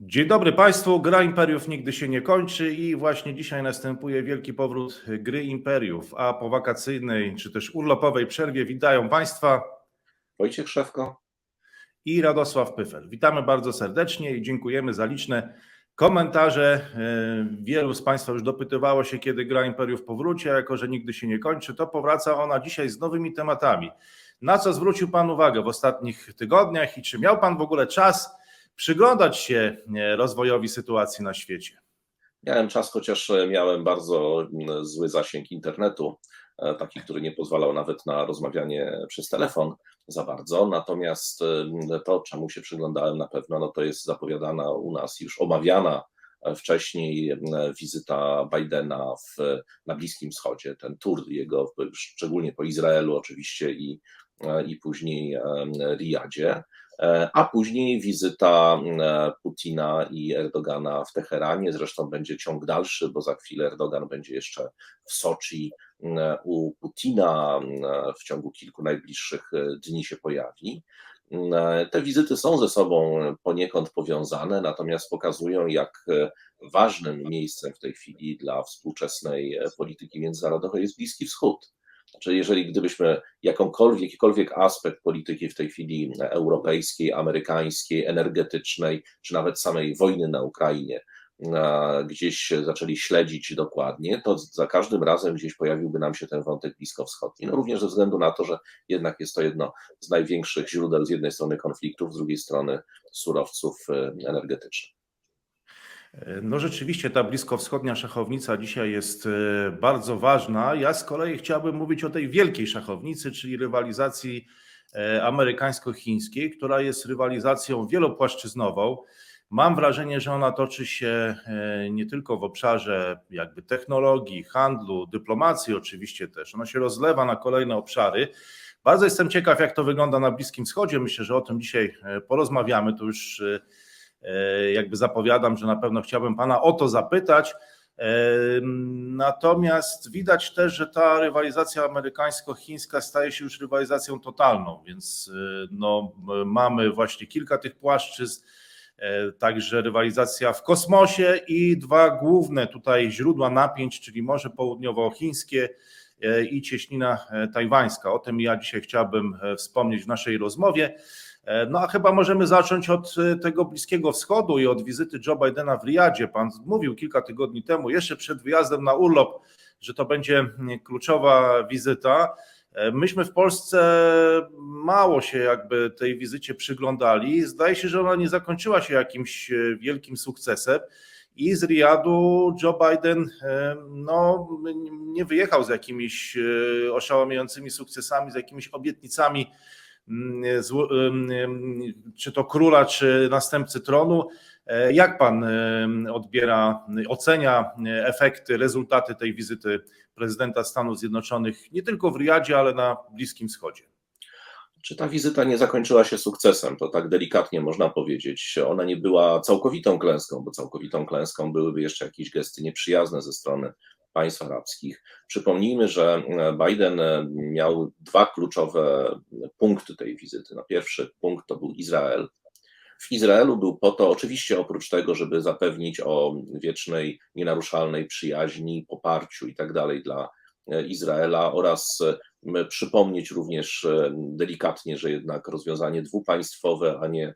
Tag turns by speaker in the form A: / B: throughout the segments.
A: Dzień dobry Państwu. Gra Imperiów nigdy się nie kończy i właśnie dzisiaj następuje wielki powrót gry Imperiów, a po wakacyjnej czy też urlopowej przerwie witają Państwa
B: Wojciech Szewko.
A: i Radosław Pyfel. Witamy bardzo serdecznie i dziękujemy za liczne komentarze. E, Wielu z Państwa już dopytywało się, kiedy gra Imperiów powróci, a jako że nigdy się nie kończy, to powraca ona dzisiaj z nowymi tematami. Na co zwrócił Pan uwagę w ostatnich tygodniach i czy miał Pan w ogóle czas przyglądać się e, rozwojowi sytuacji na świecie?
B: Miałem czas, chociaż miałem bardzo mm, zły zasięg internetu, e, taki, który nie pozwalał nawet na rozmawianie przez telefon za bardzo. Natomiast mm, to, czemu się przyglądałem na pewno, no to jest zapowiadana u nas już omawiana e, wcześniej mm, wizyta Bidena w, na Bliskim Wschodzie, ten tour jego, szczególnie po Izraelu oczywiście i, i później Riyadzie. E, a później wizyta e, Putina i Erdogana w Teheranie. Zresztą będzie ciąg dalszy, bo za chwilę Erdogan będzie jeszcze w Soczi e, u Putina w ciągu kilku najbliższych dni się pojawi. Te wizyty są ze sobą poniekąd powiązane, natomiast pokazują, jak ważnym miejscem w tej chwili dla współczesnej polityki międzynarodowej jest Bliski Wschód. Znaczy, jeżeli gdybyśmy jakąkolwiek, jakikolwiek aspekt polityki w tej chwili europejskiej, amerykańskiej, energetycznej, czy nawet samej wojny na Ukrainie, gdzieś zaczęli śledzić dokładnie, to za każdym razem gdzieś pojawiłby nam się ten wątek bliskowschodni. No również ze względu na to, że jednak jest to jedno z największych źródeł z jednej strony konfliktów, z drugiej strony surowców e, energetycznych.
A: No rzeczywiście ta bliskowschodnia szachownica dzisiaj jest e, bardzo ważna. Ja z kolei chciałbym mówić o tej wielkiej szachownicy, czyli rywalizacji e, amerykańsko-chińskiej, która jest rywalizacją wielopłaszczyznową. Mam wrażenie, że ona toczy się e, nie tylko w obszarze jakby technologii, handlu, dyplomacji oczywiście też. Ona się rozlewa na kolejne obszary. Bardzo jestem ciekaw, jak to wygląda na Bliskim Wschodzie. Myślę, że o tym dzisiaj porozmawiamy. To już jakby zapowiadam, że na pewno chciałbym Pana o to zapytać. E, natomiast widać też, że ta rywalizacja amerykańsko-chińska staje się już rywalizacją totalną, więc e, no, mamy właśnie kilka tych płaszczyzn, także rywalizacja w kosmosie i dwa główne tutaj źródła napięć, czyli Morze Południowochińskie i cieśnina tajwańska. O tym ja dzisiaj chciałbym wspomnieć w naszej rozmowie. E, no a chyba możemy zacząć od e, tego Bliskiego Wschodu i od wizyty Joe Bidena w Riyadzie. Pan mówił kilka tygodni temu, jeszcze przed wyjazdem na urlop, że to będzie mm, kluczowa wizyta. E, myśmy w Polsce mało się jakby tej wizycie przyglądali. Zdaje się, że ona nie zakończyła się jakimś wielkim sukcesem. I z Riyadu Joe Biden no, nie wyjechał z jakimiś oszałamiającymi sukcesami, z jakimiś obietnicami czy to króla, czy następcy tronu. E, jak pan odbiera, ocenia efekty, rezultaty tej wizyty prezydenta Stanów Zjednoczonych nie tylko w Riyadzie, ale na Bliskim Wschodzie?
B: Czy ta wizyta nie zakończyła się sukcesem? To tak delikatnie można powiedzieć. Ona nie była całkowitą klęską, bo całkowitą klęską byłyby jeszcze jakieś gesty nieprzyjazne ze strony państw arabskich. Przypomnijmy, że Biden miał dwa kluczowe punkty tej wizyty. No, pierwszy punkt to był Izrael. W Izraelu był po to, oczywiście oprócz tego, żeby zapewnić o wiecznej, nienaruszalnej przyjaźni, poparciu i tak dalej dla Izraela oraz przypomnieć również delikatnie, że jednak rozwiązanie dwupaństwowe, a nie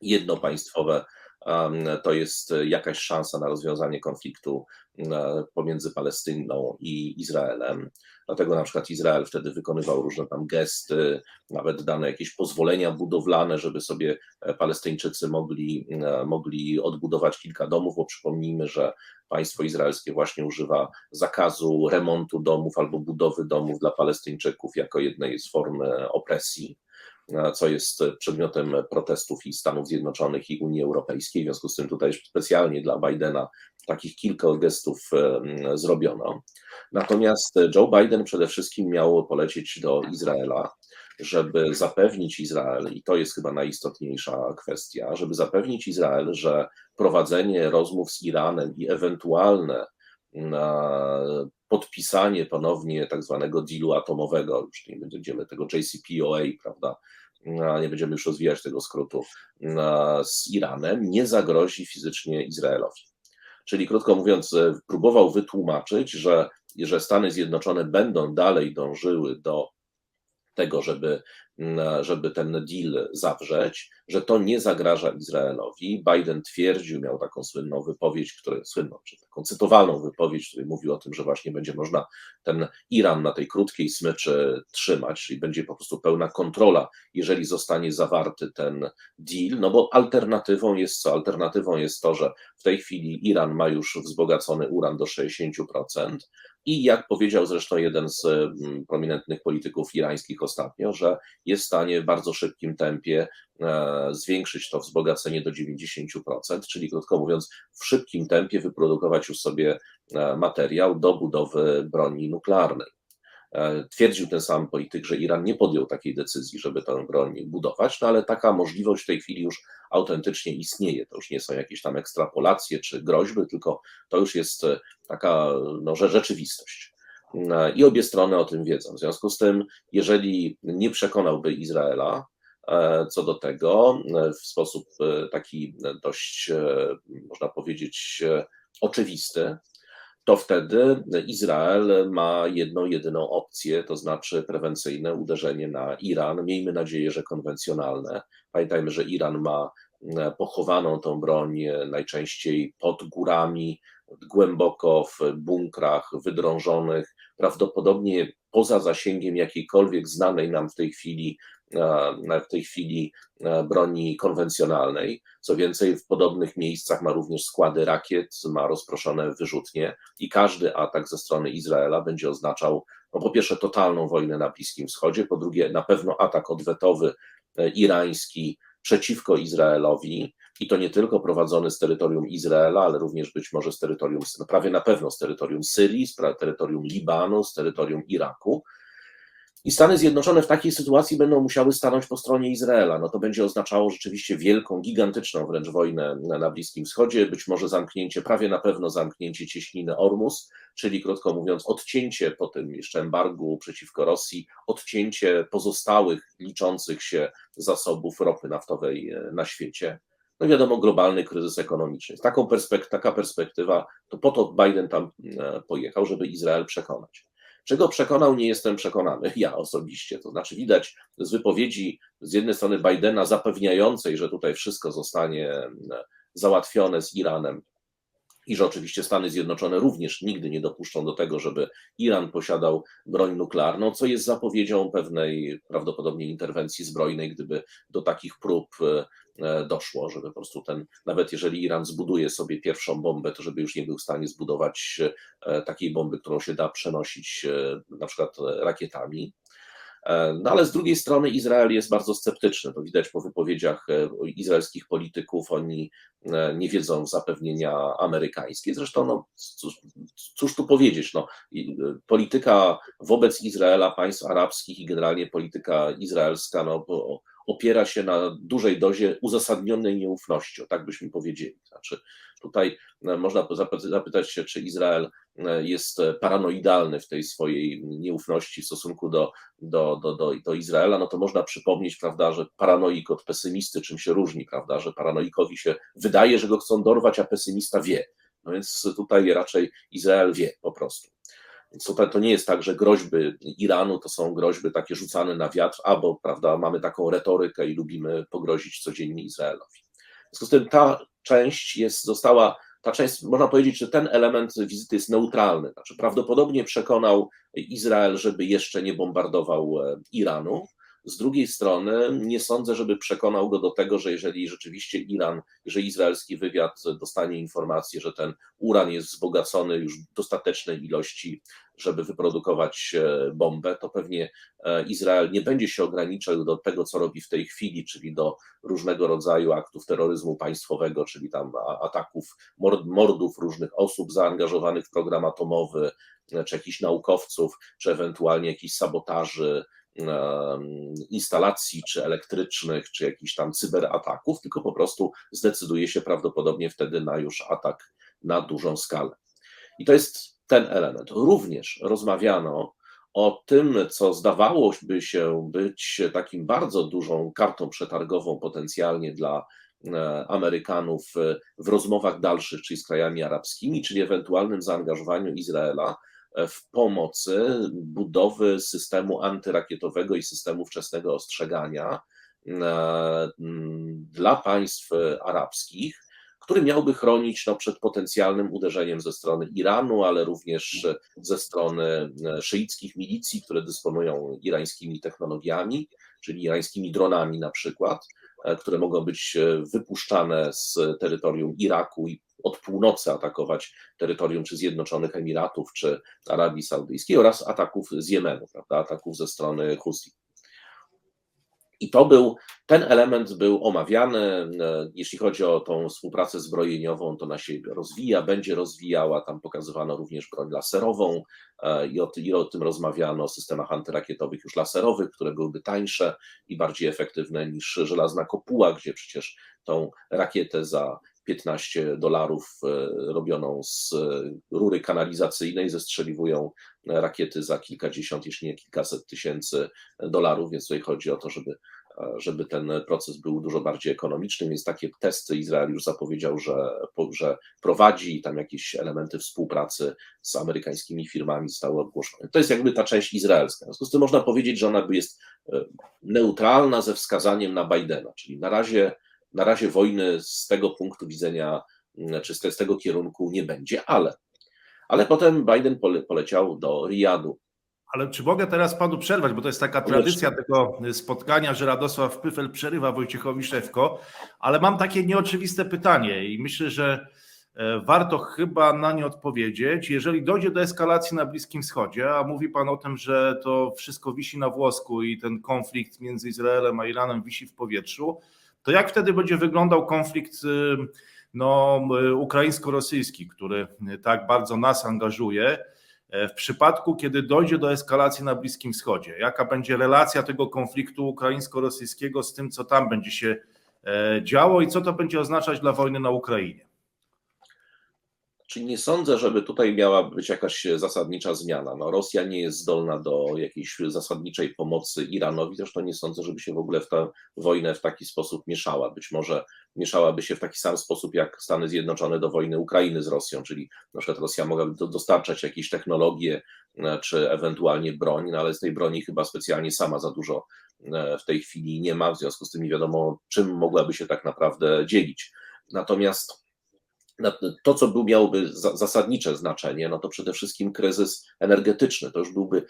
B: jednopaństwowe to jest jakaś szansa na rozwiązanie konfliktu pomiędzy Palestyną i Izraelem. Dlatego na przykład Izrael wtedy wykonywał różne tam gesty, nawet dane jakieś pozwolenia budowlane, żeby sobie e, Palestyńczycy mogli, e, mogli odbudować kilka domów, bo przypomnijmy, że państwo izraelskie właśnie używa zakazu remontu domów albo budowy domów dla Palestyńczyków jako jednej z form e, opresji co jest przedmiotem protestów i Stanów Zjednoczonych i Unii Europejskiej. W związku z tym tutaj specjalnie dla Bidena takich kilka gestów zrobiono. Natomiast Joe Biden przede wszystkim miał polecieć do Izraela, żeby zapewnić Izrael, i to jest chyba najistotniejsza kwestia, żeby zapewnić Izrael, że prowadzenie rozmów z Iranem i ewentualne podpisanie ponownie tak zwanego dealu atomowego, już nie będziemy tego JCPOA, prawda, nie będziemy już rozwijać tego skrótu, a, z Iranem, nie zagrozi fizycznie Izraelowi. Czyli krótko mówiąc, e, próbował wytłumaczyć, że, że Stany Zjednoczone będą dalej dążyły do tego, żeby, żeby ten deal zawrzeć, że to nie zagraża Izraelowi. Biden twierdził, miał taką słynną wypowiedź, która, słynną, czy taką cytowalną wypowiedź, w której mówił o tym, że właśnie będzie można ten Iran na tej krótkiej smyczy trzymać, czyli będzie po prostu pełna kontrola, jeżeli zostanie zawarty ten deal, no bo alternatywą jest co? Alternatywą jest to, że w tej chwili Iran ma już wzbogacony uran do 60%, i jak powiedział zresztą jeden z mm, prominentnych polityków irańskich ostatnio, że jest w stanie w bardzo szybkim tempie e, zwiększyć to wzbogacenie do 90%, czyli krótko mówiąc, w szybkim tempie wyprodukować już sobie e, materiał do budowy broni nuklearnej. E, twierdził ten sam polityk, że Iran nie podjął takiej decyzji, żeby tę broń budować, no ale taka możliwość w tej chwili już autentycznie istnieje. To już nie są jakieś tam ekstrapolacje czy groźby, tylko to już jest taka no, rzeczywistość. E, I obie strony o tym wiedzą. W związku z tym, jeżeli nie przekonałby Izraela co do tego w sposób taki dość, można powiedzieć, oczywisty, to wtedy Izrael ma jedną, jedyną opcję, to znaczy prewencyjne uderzenie na Iran. Miejmy nadzieję, że konwencjonalne. Pamiętajmy, że Iran ma e, pochowaną tą broń e, najczęściej pod górami, głęboko w bunkrach wydrążonych, prawdopodobnie poza zasięgiem jakiejkolwiek znanej nam w tej chwili w tej chwili e, broni konwencjonalnej. Co więcej, w podobnych miejscach ma również składy rakiet, ma rozproszone wyrzutnie i każdy atak ze strony Izraela będzie oznaczał, no po pierwsze, totalną wojnę na Bliskim Wschodzie, po drugie, na pewno atak odwetowy e, irański przeciwko Izraelowi. I to nie tylko prowadzony z terytorium Izraela, ale również być może z terytorium, no prawie na pewno z terytorium Syrii, z terytorium Libanu, z terytorium Iraku. I Stany Zjednoczone w takiej sytuacji będą musiały stanąć po stronie Izraela. No to będzie oznaczało rzeczywiście wielką, gigantyczną wręcz wojnę na Bliskim Wschodzie, być może zamknięcie, prawie na pewno zamknięcie cieśniny Ormus, czyli krótko mówiąc, odcięcie po tym jeszcze embargu przeciwko Rosji, odcięcie pozostałych liczących się zasobów ropy naftowej e, na świecie. No wiadomo, globalny kryzys ekonomiczny. Taką taka perspektywa, to po to Biden tam e, pojechał, żeby Izrael przekonać. Czego przekonał, nie jestem przekonany, ja osobiście. To znaczy, widać z wypowiedzi z jednej strony Bidena zapewniającej, że tutaj wszystko zostanie e, załatwione z Iranem i że oczywiście Stany Zjednoczone również nigdy nie dopuszczą do tego, żeby Iran posiadał broń nuklearną, co jest zapowiedzią pewnej prawdopodobnie interwencji zbrojnej, gdyby do takich prób e, E, doszło, żeby po prostu ten, nawet jeżeli Iran zbuduje sobie pierwszą bombę, to żeby już nie był w stanie zbudować e, takiej bomby, którą się da przenosić na przykład rakietami. No ale z drugiej strony Izrael jest bardzo sceptyczny. To widać po wypowiedziach izraelskich polityków. Oni nie wiedzą zapewnienia amerykańskie. Zresztą, no, cóż, cóż tu powiedzieć? No, polityka wobec Izraela, państw arabskich i generalnie polityka izraelska no, opiera się na dużej dozie uzasadnionej nieufności, o tak byśmy powiedzieli. Znaczy, tutaj e, można zapytać się, czy Izrael e, jest paranoidalny w tej swojej nieufności w stosunku do, do, do, do, do Izraela, no to można przypomnieć, prawda, że paranoik od pesymisty czym się różni, prawda, że paranoikowi się wydaje, że go chcą dorwać, a pesymista wie. No więc tutaj raczej Izrael wie po prostu. Więc tutaj to nie jest tak, że groźby Iranu to są groźby takie rzucane na wiatr, albo prawda, mamy taką retorykę i lubimy pogrozić codziennie Izraelowi. W związku z tym ta część jest, została, ta część, można powiedzieć, że ten element wizyty jest neutralny. Znaczy, prawdopodobnie przekonał Izrael, żeby jeszcze nie bombardował e, Iranu, z drugiej strony nie sądzę, żeby przekonał go do tego, że jeżeli rzeczywiście Iran, że izraelski wywiad dostanie informację, że ten uran jest wzbogacony już w dostatecznej ilości, żeby wyprodukować e, bombę, to pewnie e, Izrael nie będzie się ograniczał do tego, co robi w tej chwili, czyli do różnego rodzaju aktów terroryzmu państwowego, czyli tam ataków, mordów różnych osób zaangażowanych w program atomowy, e, czy jakichś naukowców, czy ewentualnie jakichś sabotaży instalacji, czy elektrycznych, czy jakichś tam cyberataków, tylko po prostu zdecyduje się prawdopodobnie wtedy na już atak na dużą skalę. I to jest ten element. Również rozmawiano o tym, co zdawałoby się być takim bardzo dużą kartą przetargową potencjalnie dla e, Amerykanów w rozmowach dalszych, czyli z krajami arabskimi, czyli ewentualnym zaangażowaniu Izraela w pomocy budowy systemu antyrakietowego i systemu wczesnego ostrzegania e, dla państw arabskich który miałby chronić no, przed potencjalnym uderzeniem ze strony Iranu, ale również ze strony e, szyickich milicji, które dysponują irańskimi technologiami, czyli irańskimi dronami na przykład, e, które mogą być e, wypuszczane z terytorium Iraku i od północy atakować terytorium czy Zjednoczonych Emiratów, czy Arabii Saudyjskiej oraz ataków z Jemenu, prawda, ataków ze strony Husi. I to był, ten element był omawiany. E, jeśli chodzi o tą współpracę zbrojeniową, to ona się rozwija, będzie rozwijała. Tam pokazywano również broń laserową e, i o, i o tym rozmawiano, o systemach antyrakietowych już laserowych, które byłyby tańsze i bardziej efektywne niż żelazna kopuła, gdzie przecież tą rakietę za 15 dolarów e, robioną z rury kanalizacyjnej. Zestrzeliwują rakiety za kilkadziesiąt, jeśli nie kilkaset tysięcy dolarów, więc tutaj chodzi o to, żeby, żeby ten proces był dużo bardziej ekonomiczny, więc takie testy Izrael już zapowiedział, że, że prowadzi. I tam jakieś elementy współpracy z amerykańskimi firmami zostały ogłoszone. To jest jakby ta część izraelska. W związku z tym można powiedzieć, że ona jest e, neutralna ze wskazaniem na Bidena, czyli na razie na razie wojny z tego punktu widzenia, mm, czy z tego kierunku nie będzie, ale, ale potem Biden pole, poleciał do Riyadu.
A: Ale czy mogę teraz panu przerwać, bo to jest taka tradycja tego spotkania, że Radosław Pyfel przerywa Wojciechowi Szewko, ale mam takie nieoczywiste pytanie i myślę, że e, warto chyba na nie odpowiedzieć. Jeżeli dojdzie do eskalacji na Bliskim Wschodzie, a mówi pan o tym, że to wszystko wisi na włosku i ten konflikt między Izraelem a Iranem wisi w powietrzu, to jak wtedy będzie wyglądał konflikt y, no, y, ukraińsko-rosyjski, który tak bardzo nas angażuje? E, w przypadku, kiedy dojdzie do eskalacji na Bliskim Wschodzie, jaka będzie relacja tego konfliktu ukraińsko-rosyjskiego z tym, co tam będzie się e, działo i co to będzie oznaczać dla wojny na Ukrainie?
B: Czyli nie sądzę, żeby tutaj miała być jakaś zasadnicza zmiana. No, Rosja nie jest zdolna do jakiejś zasadniczej pomocy Iranowi, zresztą nie sądzę, żeby się w ogóle w tę wojnę w taki sposób mieszała. Być może mieszałaby się w taki sam sposób jak Stany Zjednoczone do wojny Ukrainy z Rosją, czyli na przykład Rosja mogłaby dostarczać jakieś technologie e, czy ewentualnie broń, no ale z tej broni chyba specjalnie sama za dużo e, w tej chwili nie ma, w związku z tym nie wiadomo, czym mogłaby się tak naprawdę dzielić. Natomiast to, co był, miałoby zasadnicze znaczenie, no to przede wszystkim kryzys energetyczny. To już byłby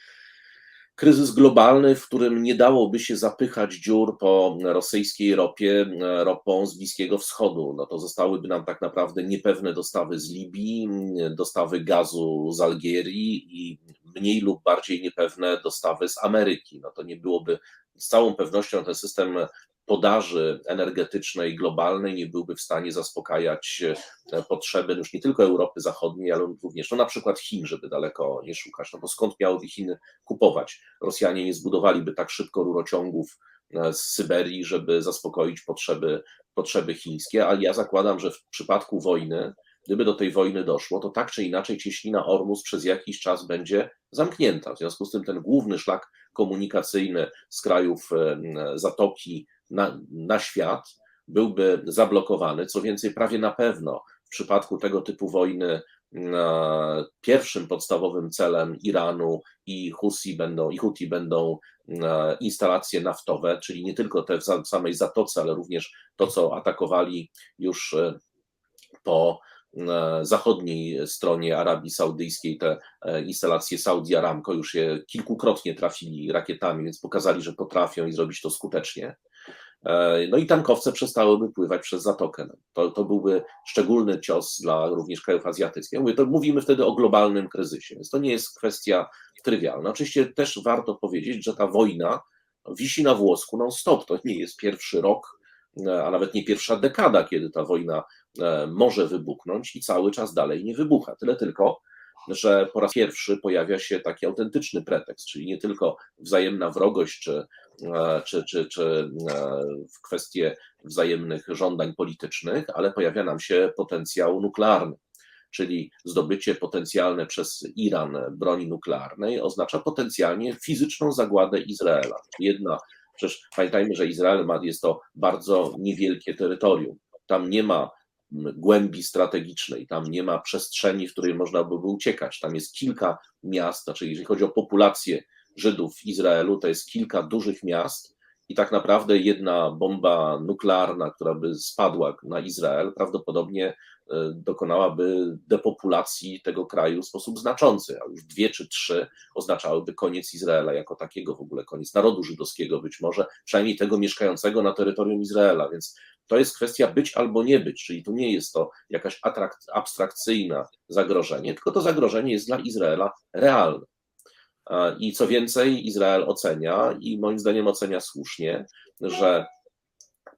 B: kryzys globalny, w którym nie dałoby się zapychać dziur po rosyjskiej ropie, ropą z Bliskiego Wschodu. No to zostałyby nam tak naprawdę niepewne dostawy z Libii, dostawy gazu z Algierii i mniej lub bardziej niepewne dostawy z Ameryki. No to nie byłoby z całą pewnością ten system podaży energetycznej globalnej nie byłby w stanie zaspokajać e, potrzeby już nie tylko Europy Zachodniej, ale również no na przykład Chin, żeby daleko nie szukać, no bo skąd miałyby Chiny kupować? Rosjanie nie zbudowaliby tak szybko rurociągów e, z Syberii, żeby zaspokoić potrzeby, potrzeby chińskie, ale ja zakładam, że w przypadku wojny, gdyby do tej wojny doszło, to tak czy inaczej cieśnina Ormus przez jakiś czas będzie zamknięta. W związku z tym ten główny szlak komunikacyjny z krajów e, Zatoki na, na świat byłby zablokowany. Co więcej, prawie na pewno w przypadku tego typu wojny pierwszym podstawowym celem Iranu i Husi będą, i Huti będą instalacje naftowe, czyli nie tylko te w samej Zatoce, ale również to, co atakowali już e, po zachodniej stronie Arabii Saudyjskiej te e, instalacje Saudi Aramco już je kilkukrotnie trafili rakietami, więc pokazali, że potrafią i zrobić to skutecznie. E, no i tankowce przestałyby pływać przez zatokę. No, to, to byłby szczególny cios dla również krajów azjatyckich. Mówię, to mówimy wtedy o globalnym kryzysie, więc to nie jest kwestia trywialna. Oczywiście też warto powiedzieć, że ta wojna wisi na włosku non-stop. To nie jest pierwszy rok, e, a nawet nie pierwsza dekada, kiedy ta wojna e, może wybuchnąć i cały czas dalej nie wybucha. Tyle tylko, że po raz pierwszy pojawia się taki autentyczny pretekst, czyli nie tylko wzajemna wrogość czy czy, czy, czy e, w kwestie wzajemnych żądań politycznych, ale pojawia nam się potencjał nuklearny. czyli zdobycie potencjalne przez Iran broni nuklearnej, oznacza potencjalnie fizyczną zagładę Izraela. Jedna, przecież pamiętajmy, że Izrael ma, jest to bardzo niewielkie terytorium. Tam nie ma głębi strategicznej, tam nie ma przestrzeni, w której można by uciekać. Tam jest kilka miast, znaczy jeżeli chodzi o populację Żydów w Izraelu, to jest kilka dużych miast i tak naprawdę jedna bomba nuklearna, która by spadła na Izrael, prawdopodobnie dokonałaby depopulacji tego kraju w sposób znaczący, a już dwie czy trzy oznaczałyby koniec Izraela jako takiego, w ogóle koniec narodu żydowskiego, być może przynajmniej tego mieszkającego na terytorium Izraela, więc to jest kwestia być albo nie być, czyli tu nie jest to jakaś abstrakcyjne zagrożenie, tylko to zagrożenie jest dla Izraela realne. I co więcej, Izrael ocenia, i moim zdaniem ocenia słusznie, że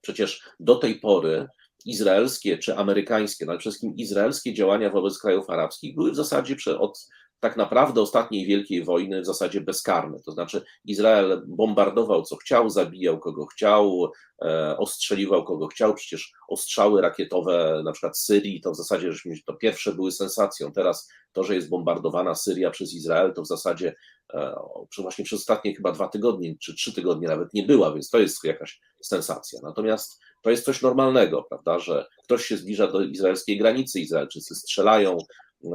B: przecież do tej pory izraelskie czy amerykańskie, no ale przede wszystkim izraelskie działania wobec krajów arabskich były w zasadzie od tak naprawdę ostatniej wielkiej wojny w zasadzie bezkarne. To znaczy Izrael bombardował co chciał, zabijał kogo chciał, e, ostrzeliwał kogo chciał. Przecież ostrzały rakietowe na przykład Syrii to w zasadzie żeśmy, to pierwsze były sensacją. Teraz to, że jest bombardowana Syria przez Izrael, to w zasadzie e, właśnie przez ostatnie chyba dwa tygodnie czy trzy tygodnie nawet nie była, więc to jest jakaś sensacja. Natomiast to jest coś normalnego, prawda, że ktoś się zbliża do izraelskiej granicy, Izraelczycy strzelają,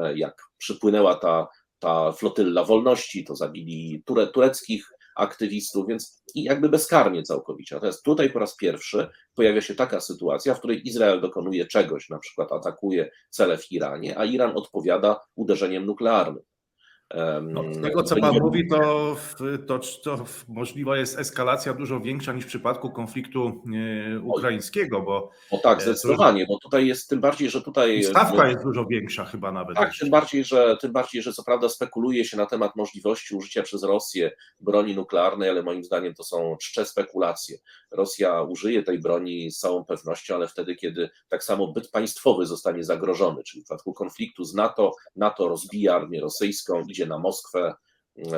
B: e, jak przypłynęła ta, ta flotylla wolności, to zabili ture, tureckich aktywistów, więc i jakby bezkarnie całkowicie. Natomiast tutaj po raz pierwszy pojawia się taka sytuacja, w której Izrael dokonuje czegoś, na przykład atakuje cele w Iranie, a Iran odpowiada uderzeniem nuklearnym.
A: No, z tego, co Pan mówi, to, to, to możliwa jest eskalacja dużo większa niż w przypadku konfliktu e, ukraińskiego, bo.
B: O tak, zdecydowanie, bo tutaj jest tym bardziej, że tutaj.
A: Stawka jest dużo większa chyba nawet.
B: Tak, tym bardziej, że tym bardziej, że co prawda spekuluje się na temat możliwości użycia przez Rosję broni nuklearnej, ale moim zdaniem to są czcze spekulacje. Rosja użyje tej broni z całą pewnością, ale wtedy, kiedy tak samo byt państwowy zostanie zagrożony, czyli w przypadku konfliktu z NATO, NATO rozbija armię rosyjską, idzie na Moskwę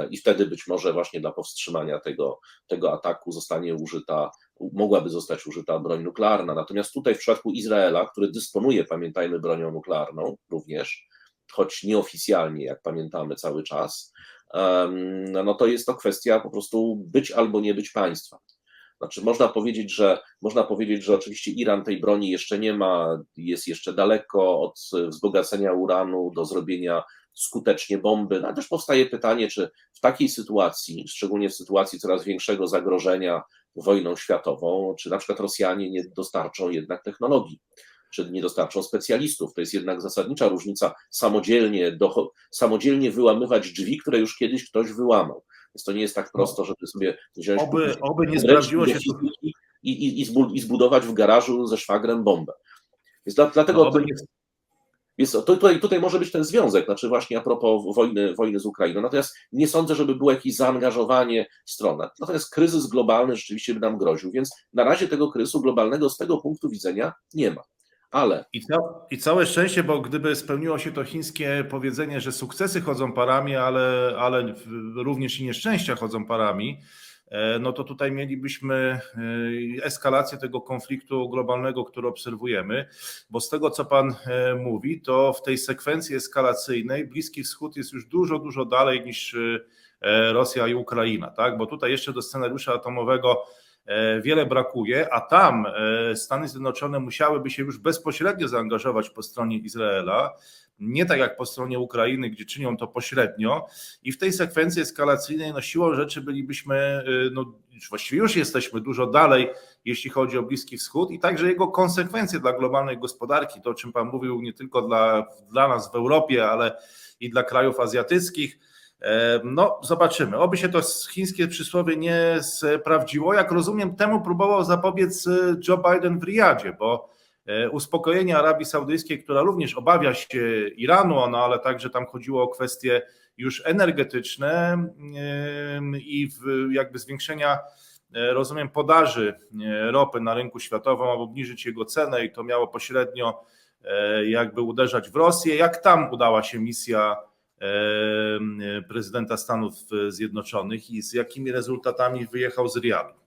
B: i wtedy być może właśnie dla powstrzymania tego, tego ataku zostanie użyta, mogłaby zostać użyta broń nuklearna. Natomiast tutaj w przypadku Izraela, który dysponuje, pamiętajmy, bronią nuklearną również, choć nieoficjalnie, jak pamiętamy cały czas, no to jest to kwestia po prostu być albo nie być państwa. Znaczy, można powiedzieć, że można powiedzieć, że oczywiście Iran tej broni jeszcze nie ma, jest jeszcze daleko od wzbogacenia uranu do zrobienia skutecznie bomby. No, ale też powstaje pytanie, czy w takiej sytuacji, szczególnie w sytuacji coraz większego zagrożenia wojną światową, czy na przykład Rosjanie nie dostarczą jednak technologii, czy nie dostarczą specjalistów. To jest jednak zasadnicza różnica samodzielnie, do, samodzielnie wyłamywać drzwi, które już kiedyś ktoś wyłamał. Więc to nie jest tak prosto, żeby sobie wziąć.
A: Oby, oby nie sprawdziło się.
B: I, i, i, zbudować w garażu ze szwagrem bombę. Więc dla, dlatego. No, nie... Jest, tutaj, tutaj może być ten związek, znaczy właśnie a propos wojny, wojny z Ukrainą. Natomiast nie sądzę, żeby było jakieś zaangażowanie w stronę. Natomiast kryzys globalny rzeczywiście by nam groził, więc na razie tego kryzysu globalnego z tego punktu widzenia nie ma. Ale.
A: I, ca I całe szczęście, bo gdyby spełniło się to chińskie powiedzenie, że sukcesy chodzą parami, ale, ale również i nieszczęścia chodzą parami, no to tutaj mielibyśmy eskalację tego konfliktu globalnego, który obserwujemy, bo z tego, co Pan mówi, to w tej sekwencji eskalacyjnej Bliski Wschód jest już dużo, dużo dalej niż Rosja i Ukraina, tak? Bo tutaj jeszcze do scenariusza atomowego wiele brakuje, a tam Stany Zjednoczone musiałyby się już bezpośrednio zaangażować po stronie Izraela, nie tak jak po stronie Ukrainy, gdzie czynią to pośrednio. I w tej sekwencji eskalacyjnej no siłą rzeczy bylibyśmy, no właściwie już jesteśmy dużo dalej, jeśli chodzi o Bliski Wschód i także jego konsekwencje dla globalnej gospodarki, to o czym Pan mówił nie tylko dla, dla nas w Europie, ale i dla krajów azjatyckich, no, zobaczymy. Oby się to chińskie przysłowie nie sprawdziło. Jak rozumiem, temu próbował zapobiec Joe Biden w Riyadzie, bo uspokojenie Arabii Saudyjskiej, która również obawia się Iranu, no ale także tam chodziło o kwestie już energetyczne i jakby zwiększenia, rozumiem, podaży ropy na rynku światowym, aby obniżyć jego cenę i to miało pośrednio jakby uderzać w Rosję. Jak tam udała się misja prezydenta Stanów Zjednoczonych i z jakimi rezultatami wyjechał z Riyadu?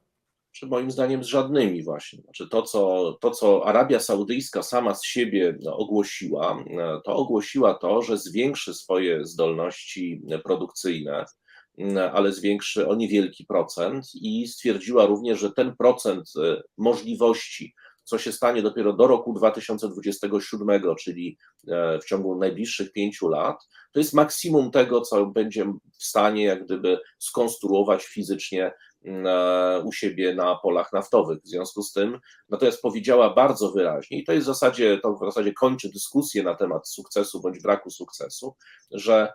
B: czy moim zdaniem z żadnymi właśnie. Znaczy to, co, to, co Arabia Saudyjska sama z siebie ogłosiła, to ogłosiła to, że zwiększy swoje zdolności produkcyjne, ale zwiększy o niewielki procent i stwierdziła również, że ten procent możliwości, co się stanie dopiero do roku 2027, czyli w ciągu najbliższych pięciu lat, to jest maksimum tego, co będzie w stanie jak gdyby skonstruować fizycznie u siebie na polach naftowych. W związku z tym, natomiast powiedziała bardzo wyraźnie, i to jest w zasadzie, to w zasadzie kończy dyskusję na temat sukcesu bądź braku sukcesu, że,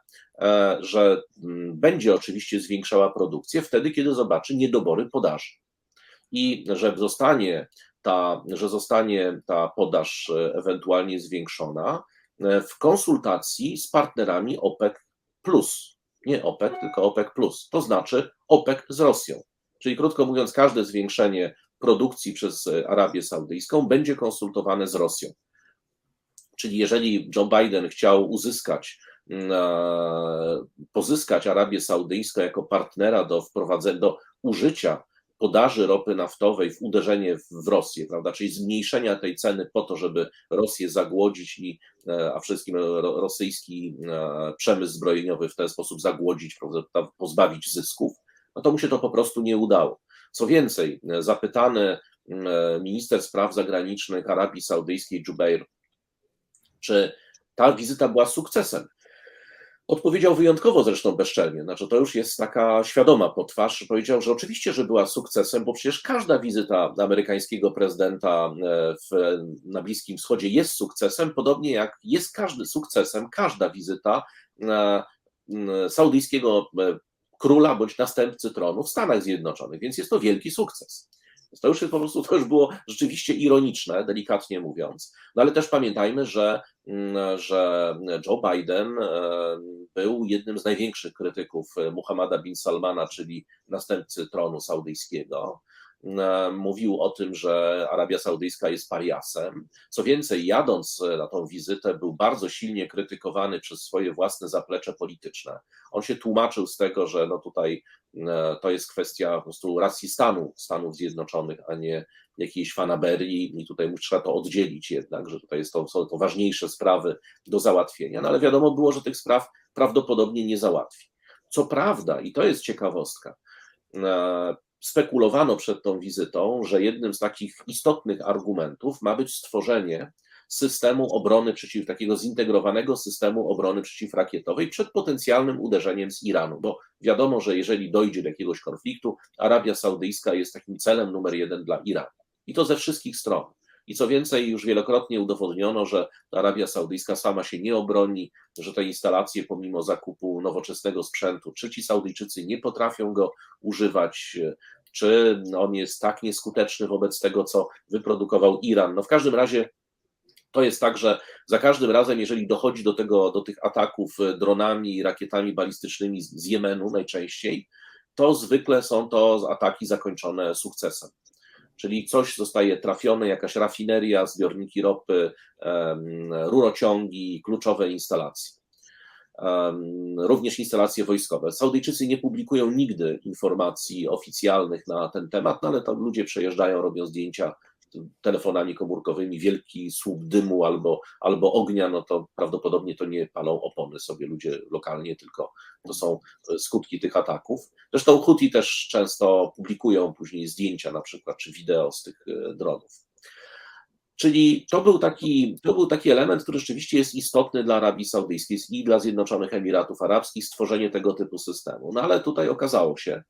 B: że będzie oczywiście zwiększała produkcję wtedy, kiedy zobaczy niedobory podaży. I że zostanie ta, że zostanie ta podaż ewentualnie zwiększona w konsultacji z partnerami OPEC. Nie OPEC, tylko OPEC. To znaczy OPEC z Rosją. Czyli krótko mówiąc, każde zwiększenie produkcji przez Arabię Saudyjską będzie konsultowane z Rosją. Czyli jeżeli Joe Biden chciał uzyskać, pozyskać Arabię Saudyjską jako partnera do wprowadzenia, do użycia podaży ropy naftowej w uderzenie w Rosję, prawda, czyli zmniejszenia tej ceny po to, żeby Rosję zagłodzić i a wszystkim rosyjski przemysł zbrojeniowy w ten sposób zagłodzić, prawda, pozbawić zysków, no to mu się to po prostu nie udało. Co więcej, zapytany minister spraw zagranicznych Arabii Saudyjskiej, Jubeir, czy ta wizyta była sukcesem, odpowiedział wyjątkowo zresztą bezczelnie, znaczy to już jest taka świadoma potwarz, powiedział, że oczywiście, że była sukcesem, bo przecież każda wizyta amerykańskiego prezydenta w, na Bliskim Wschodzie jest sukcesem, podobnie jak jest każdy sukcesem, każda wizyta saudyjskiego króla bądź następcy tronu w Stanach Zjednoczonych, więc jest to wielki sukces. To już jest po prostu, to już było rzeczywiście ironiczne, delikatnie mówiąc. No ale też pamiętajmy, że, że Joe Biden był jednym z największych krytyków Muhammada bin Salmana, czyli następcy tronu saudyjskiego. Mówił o tym, że Arabia Saudyjska jest pariasem. Co więcej, jadąc na tą wizytę, był bardzo silnie krytykowany przez swoje własne zaplecze polityczne. On się tłumaczył z tego, że no tutaj to jest kwestia po prostu racji stanu Stanów Zjednoczonych, a nie jakiejś fanaberii i tutaj trzeba to oddzielić jednak, że tutaj jest to, są to ważniejsze sprawy do załatwienia, no ale wiadomo było, że tych spraw prawdopodobnie nie załatwi. Co prawda, i to jest ciekawostka, spekulowano przed tą wizytą, że jednym z takich istotnych argumentów ma być stworzenie systemu obrony przeciw, takiego zintegrowanego systemu obrony przeciwrakietowej przed potencjalnym uderzeniem z Iranu, bo wiadomo, że jeżeli dojdzie do jakiegoś konfliktu, Arabia Saudyjska jest takim celem numer jeden dla Iranu. I to ze wszystkich stron. I co więcej, już wielokrotnie udowodniono, że Arabia Saudyjska sama się nie obroni, że te instalacje, pomimo zakupu nowoczesnego sprzętu, czy ci Saudyjczycy nie potrafią go używać, czy on jest tak nieskuteczny wobec tego, co wyprodukował Iran. No w każdym razie to jest tak, że za każdym razem, jeżeli dochodzi do, tego, do tych ataków dronami i rakietami balistycznymi z Jemenu najczęściej, to zwykle są to ataki zakończone sukcesem. Czyli coś zostaje trafione, jakaś rafineria, zbiorniki ropy, rurociągi, kluczowe instalacje. Również instalacje wojskowe. Saudyjczycy nie publikują nigdy informacji oficjalnych na ten temat, no ale tam ludzie przejeżdżają, robią zdjęcia telefonami komórkowymi, wielki słup dymu albo, albo ognia, no to prawdopodobnie to nie palą opony sobie ludzie lokalnie, tylko to są skutki tych ataków. Zresztą Huti też często publikują później zdjęcia na przykład, czy wideo z tych dronów. Czyli to był, taki, to był taki element, który rzeczywiście jest istotny dla Arabii Saudyjskiej i dla Zjednoczonych Emiratów Arabskich, stworzenie tego typu systemu. No ale tutaj okazało się,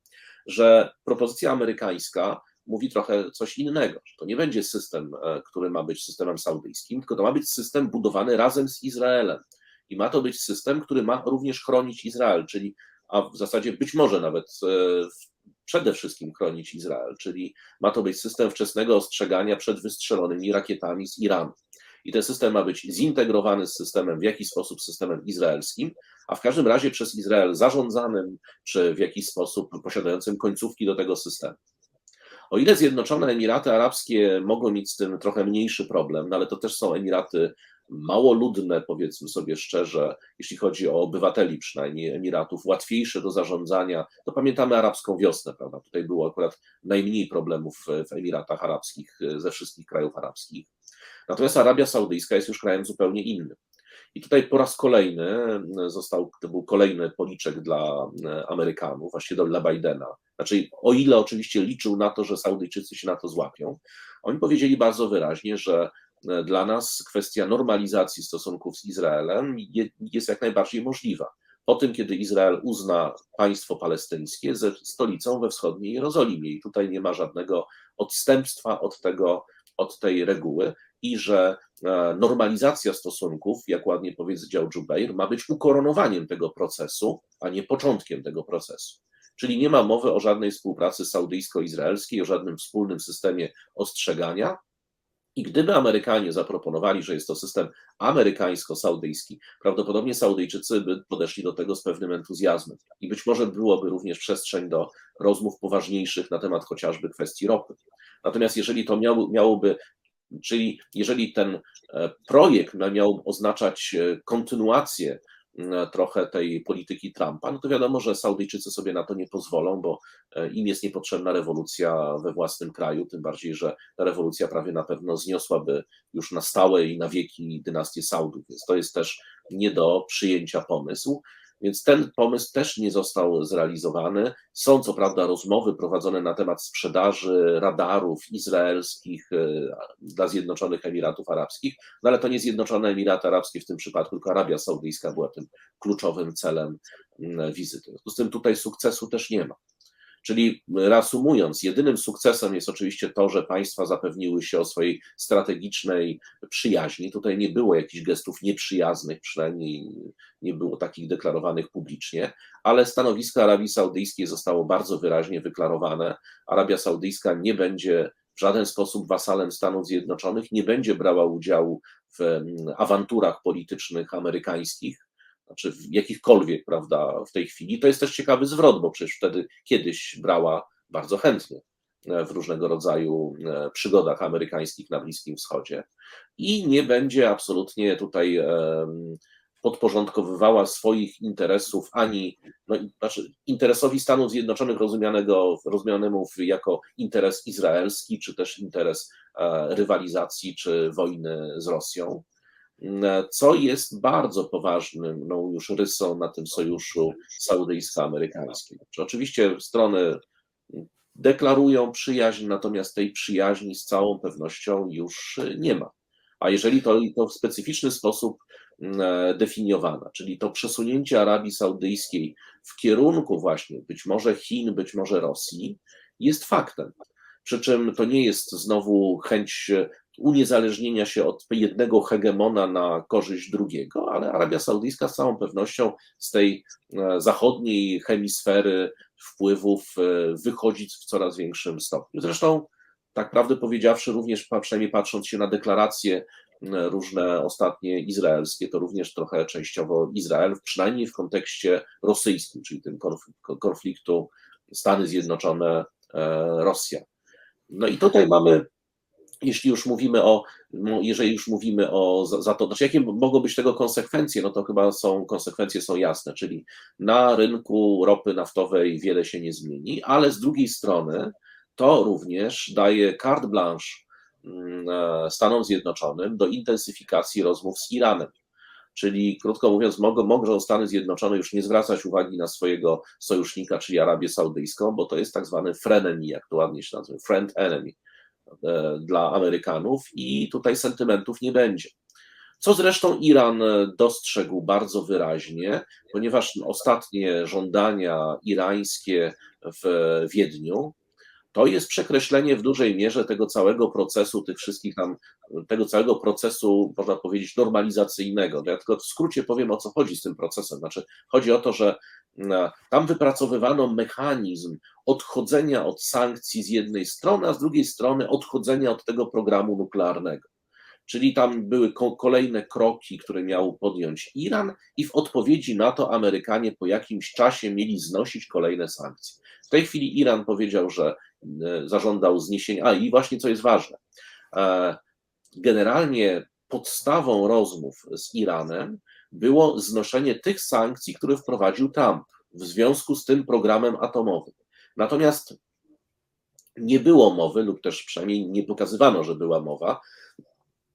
B: że propozycja amerykańska mówi trochę coś innego. Że to nie będzie system, który ma być systemem saudyjskim, tylko to ma być system budowany razem z Izraelem. I ma to być system, który ma również chronić Izrael, czyli a w zasadzie być może nawet przede wszystkim chronić Izrael, czyli ma to być system wczesnego ostrzegania przed wystrzelonymi rakietami z Iranu. I ten system ma być zintegrowany z systemem w jakiś sposób systemem izraelskim, a w każdym razie przez Izrael zarządzanym, czy w jakiś sposób posiadającym końcówki do tego systemu. O ile Zjednoczone Emiraty Arabskie mogą mieć z tym trochę mniejszy problem, no ale to też są Emiraty mało ludne, powiedzmy sobie szczerze, jeśli chodzi o obywateli przynajmniej Emiratów, łatwiejsze do zarządzania. To pamiętamy arabską wiosnę, prawda? Tutaj było akurat najmniej problemów w Emiratach Arabskich ze wszystkich krajów arabskich. Natomiast Arabia Saudyjska jest już krajem zupełnie innym. I tutaj po raz kolejny został, to był kolejny policzek dla Amerykanów, właśnie dla Bidena. Znaczy, o ile oczywiście liczył na to, że Saudyjczycy się na to złapią, oni powiedzieli bardzo wyraźnie, że dla nas kwestia normalizacji stosunków z Izraelem jest jak najbardziej możliwa. Po tym, kiedy Izrael uzna państwo palestyńskie ze stolicą we wschodniej Jerozolimie, i tutaj nie ma żadnego odstępstwa od, tego, od tej reguły, i że normalizacja stosunków, jak ładnie powiedział Jubeir, ma być ukoronowaniem tego procesu, a nie początkiem tego procesu. Czyli nie ma mowy o żadnej współpracy saudyjsko-izraelskiej, o żadnym wspólnym systemie ostrzegania, i gdyby Amerykanie zaproponowali, że jest to system amerykańsko-saudyjski, prawdopodobnie Saudyjczycy by podeszli do tego z pewnym entuzjazmem. I być może byłoby również przestrzeń do rozmów poważniejszych na temat chociażby kwestii ropy. Natomiast jeżeli to miało, miałoby, czyli jeżeli ten e, projekt miał oznaczać e, kontynuację trochę tej polityki Trumpa, no to wiadomo, że Saudyjczycy sobie na to nie pozwolą, bo e, im jest niepotrzebna rewolucja we własnym kraju, tym bardziej, że ta rewolucja prawie na pewno zniosłaby już na stałe i na wieki dynastię Saudów, więc to jest też nie do przyjęcia pomysł. Więc ten pomysł też nie został zrealizowany. Są co prawda rozmowy prowadzone na temat sprzedaży radarów izraelskich e, dla Zjednoczonych Emiratów Arabskich, no ale to nie Zjednoczone Emiraty Arabskie w tym przypadku, tylko Arabia Saudyjska była tym kluczowym celem wizyty. W związku z tym tutaj sukcesu też nie ma. Czyli reasumując, jedynym sukcesem jest oczywiście to, że państwa zapewniły się o swojej strategicznej przyjaźni. Tutaj nie było jakichś gestów nieprzyjaznych, przynajmniej nie było takich deklarowanych publicznie, ale stanowisko Arabii Saudyjskiej zostało bardzo wyraźnie wyklarowane. Arabia Saudyjska nie będzie w żaden sposób wasalem Stanów Zjednoczonych, nie będzie brała udziału w awanturach politycznych amerykańskich znaczy w jakichkolwiek, prawda, w tej chwili. To jest też ciekawy zwrot, bo przecież wtedy kiedyś brała bardzo chętnie e, w różnego rodzaju e, przygodach amerykańskich na Bliskim Wschodzie i nie będzie absolutnie tutaj podporządkowywała swoich interesów ani no, znaczy interesowi Stanów Zjednoczonych rozumianego, rozumianemu jako interes izraelski, czy też interes e, rywalizacji, czy wojny z Rosją co jest bardzo poważną no, już rysą na tym sojuszu saudyjsko-amerykańskim. Oczywiście strony deklarują przyjaźń, natomiast tej przyjaźni z całą pewnością już nie ma. A jeżeli to, to w specyficzny sposób definiowana, czyli to przesunięcie Arabii Saudyjskiej w kierunku właśnie być może Chin, być może Rosji, jest faktem. Przy czym to nie jest znowu chęć uniezależnienia się od jednego hegemona na korzyść drugiego, ale Arabia Saudyjska z całą pewnością z tej e, zachodniej hemisfery wpływów e, wychodzi w coraz większym stopniu. Zresztą, tak prawdę powiedziawszy, również przynajmniej patrząc się na deklaracje różne ostatnie izraelskie, to również trochę częściowo Izrael, przynajmniej w kontekście rosyjskim, czyli tym konfliktu Stany Zjednoczone, e, Rosja. No i tutaj mamy jeśli już mówimy o, no, jeżeli już mówimy o za, za, to, znaczy jakie mogą być tego konsekwencje, no to chyba są, konsekwencje są jasne, czyli na rynku ropy naftowej wiele się nie zmieni, ale z drugiej strony to również daje carte blanche mm, e, Stanom Zjednoczonym do intensyfikacji rozmów z Iranem. Czyli krótko mówiąc, mogą, mogą Stany Zjednoczone już nie zwracać uwagi na swojego sojusznika, czyli Arabię Saudyjską, bo to jest tak zwany frenemy, jak to ładnie się nazywa, friend enemy dla Amerykanów i tutaj sentymentów nie będzie. Co zresztą Iran dostrzegł bardzo wyraźnie, ponieważ ostatnie żądania irańskie w Wiedniu to jest przekreślenie w dużej mierze tego całego procesu, tych wszystkich tam, tego całego procesu, można powiedzieć, normalizacyjnego. Ja tylko w skrócie powiem, o co chodzi z tym procesem. Znaczy, chodzi o to, że e, tam wypracowywano mechanizm odchodzenia od sankcji z jednej strony, a z drugiej strony odchodzenia od tego programu nuklearnego. Czyli tam były kolejne kroki, które miał podjąć Iran, i w odpowiedzi na to Amerykanie po jakimś czasie mieli znosić kolejne sankcje. W tej chwili Iran powiedział, że e, zażądał zniesienia. A i właśnie co jest ważne. E, generalnie podstawą rozmów z Iranem było znoszenie tych sankcji, które wprowadził Trump w związku z tym programem atomowym. Natomiast nie było mowy, lub też przynajmniej nie pokazywano, że była mowa,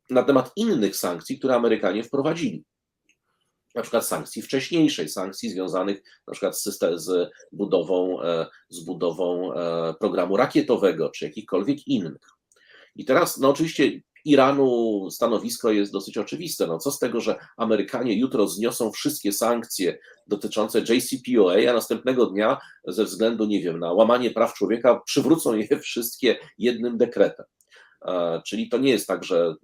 B: na temat innych sankcji, które Amerykanie wprowadzili. Na przykład sankcji wcześniejszej, sankcji związanych na przykład z, system, z budową, e, z budową e, programu rakietowego, czy jakichkolwiek innych. I teraz, no oczywiście, Iranu stanowisko jest dosyć oczywiste. No co z tego, że Amerykanie jutro zniosą wszystkie sankcje dotyczące JCPOA, a następnego dnia ze względu, nie wiem, na łamanie praw człowieka przywrócą je wszystkie jednym dekretem. Czyli to nie jest tak, że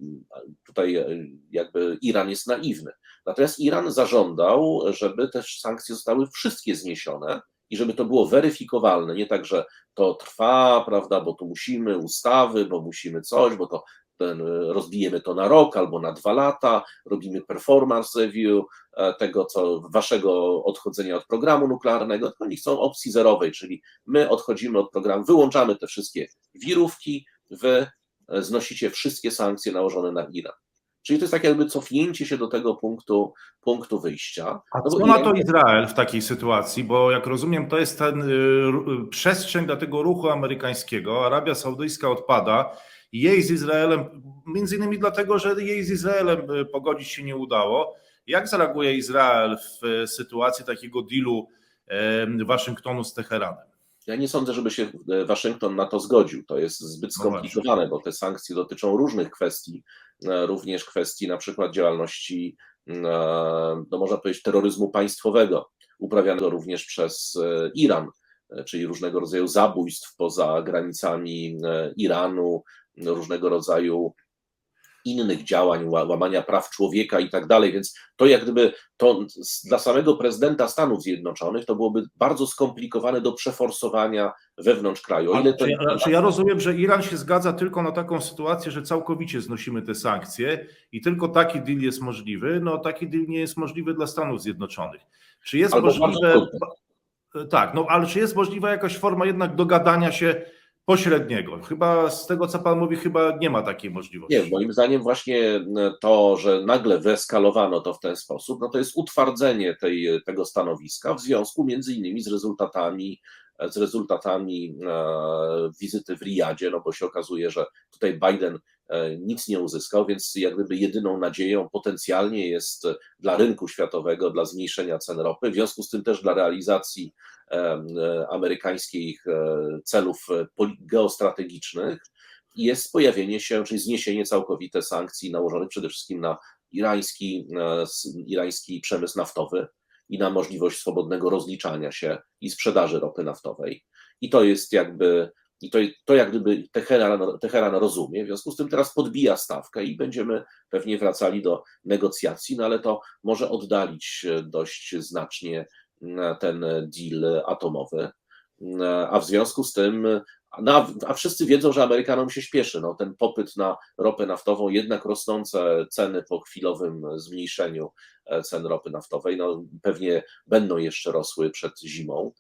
B: tutaj jakby Iran jest naiwny. Natomiast Iran zażądał, żeby te sankcje zostały wszystkie zniesione i żeby to było weryfikowalne. Nie tak, że to trwa, prawda, bo tu musimy ustawy, bo musimy coś, bo to ten, rozbijemy to na rok albo na dwa lata, robimy performance review tego, co waszego odchodzenia od programu nuklearnego. Oni chcą opcji zerowej, czyli my odchodzimy od programu, wyłączamy te wszystkie wirówki, wy znosicie wszystkie sankcje nałożone na Iran. Czyli to jest tak jakby cofnięcie się do tego punktu, punktu wyjścia.
A: A no co na to Izrael w takiej sytuacji? Bo jak rozumiem, to jest ten y, przestrzeń dla tego ruchu amerykańskiego. Arabia Saudyjska odpada. Jej z Izraelem, między innymi dlatego, że jej z Izraelem y, pogodzić się nie udało. Jak zareaguje Izrael w y, sytuacji takiego dealu Waszyngtonu z Teheranem?
B: Ja nie sądzę, żeby się Waszyngton na to zgodził. To jest zbyt
A: No
B: skomplikowane, bo te sankcje dotyczą różnych kwestii, e, również kwestii na przykład działalności, e, no można powiedzieć, terroryzmu państwowego, uprawianego również przez e, Iran, czyli różnego rodzaju zabójstw poza granicami Iranu, różnego rodzaju innych działań, łamania praw człowieka i tak dalej, więc to jak gdyby to dla samego prezydenta Stanów Zjednoczonych to byłoby bardzo skomplikowane do przeforsowania wewnątrz kraju.
A: Ale ja, czy ja rozumiem, że Iran się zgadza tylko na taką sytuację, że całkowicie znosimy te sankcje i tylko taki deal jest możliwy, no taki deal nie jest możliwy dla Stanów Zjednoczonych. Czy jest
B: Albo
A: możliwe... Tak, no ale czy jest możliwa jakaś forma jednak dogadania się pośredniego. Chyba z tego, co Pan mówi, chyba nie ma takiej możliwości.
B: Nie, moim zdaniem właśnie to, że nagle wyeskalowano to w ten sposób, no to jest utwardzenie tej, tego stanowiska w związku między innymi z rezultatami z rezultatami wizyty w Riyadzie, no bo się okazuje, że tutaj Biden nic nie uzyskał, więc jak gdyby jedyną nadzieją potencjalnie jest dla rynku światowego, dla zmniejszenia cen ropy, w związku z tym też dla realizacji amerykańskich celów geostrategicznych jest pojawienie się, czyli zniesienie całkowite sankcji nałożonych przede wszystkim na irański, irański przemysł naftowy i na możliwość swobodnego rozliczania się i sprzedaży ropy naftowej. I to jest jakby, i to, to jak gdyby Teheran, Teheran rozumie, w związku z tym teraz podbija stawkę i będziemy pewnie wracali do negocjacji, no ale to może oddalić dość znacznie ten deal atomowy. A w związku z tym, no, a wszyscy wiedzą, że Amerykanom się śpieszy. No, ten popyt na ropę naftową, jednak rosnące ceny po chwilowym zmniejszeniu cen ropy naftowej, no, pewnie będą jeszcze rosły przed zimą,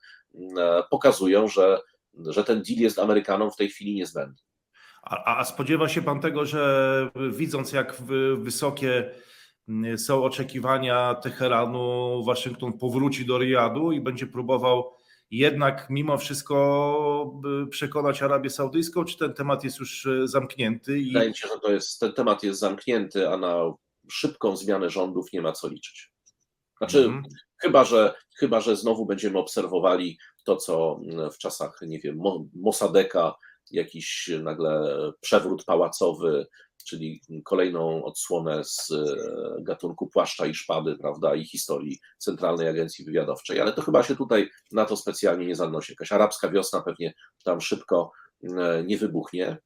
B: pokazują, że, że ten deal jest Amerykanom w tej chwili niezbędny.
A: A, a spodziewa się pan tego, że widząc jak wysokie są oczekiwania Teheranu, Waszyngton powróci do Riyadu i będzie próbował jednak mimo wszystko przekonać Arabię Saudyjską, czy ten temat jest już zamknięty? I...
B: Wydaje mi się, że to jest, ten temat jest zamknięty, a na szybką zmianę rządów nie ma co liczyć. Znaczy, mm. chyba, że, chyba, że znowu będziemy obserwowali to, co w czasach, nie wiem, Mossadeka, jakiś nagle przewrót pałacowy, czyli kolejną odsłonę z gatunku płaszcza i szpady, prawda, i historii Centralnej Agencji Wywiadowczej, ale to chyba się tutaj na to specjalnie nie zanosi. Jakaś arabska wiosna pewnie tam szybko nie wybuchnie,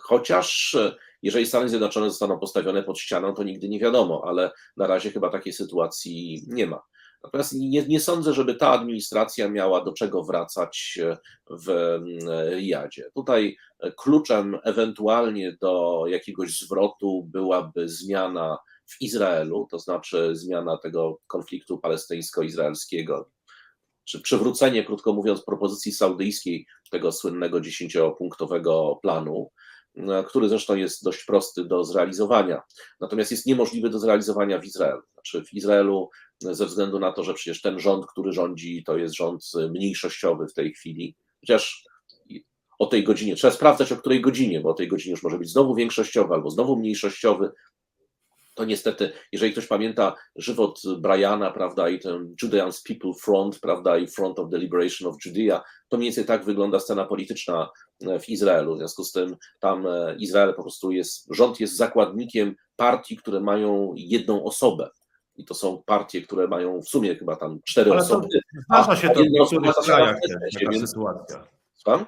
B: chociaż jeżeli Stany Zjednoczone zostaną postawione pod ścianą, to nigdy nie wiadomo, ale na razie chyba takiej sytuacji nie ma. Natomiast nie, nie, sądzę, żeby ta administracja miała do czego wracać w Riyadzie. Tutaj kluczem ewentualnie do jakiegoś zwrotu byłaby zmiana w Izraelu, to znaczy zmiana tego konfliktu palestyńsko-izraelskiego, czy przywrócenie, krótko mówiąc, propozycji saudyjskiej tego słynnego dziesięciopunktowego planu. który zresztą jest dość prosty do zrealizowania. Natomiast jest niemożliwy do zrealizowania w Izraelu. Znaczy w Izraelu, ze względu na to, że przecież ten rząd, który rządzi, to jest rząd mniejszościowy w tej chwili, chociaż o tej godzinie, trzeba sprawdzać o której godzinie, bo o tej godzinie już może być znowu większościowy albo znowu mniejszościowy, to niestety, jeżeli ktoś pamięta żywot Briana, prawda, i ten Judeans People Front, prawda, i Front of the Liberation of Judea, to mniej więcej tak wygląda scena polityczna w Izraelu. W związku z tym tam e, Izrael po prostu jest, rząd jest zakładnikiem partii, które mają jedną osobę. I to są partie, które mają w sumie chyba tam cztery
A: Ale
B: osoby.
A: zdarza się to w niektórych krajach, taka
B: więc-
A: sytuacja.
B: Słucham?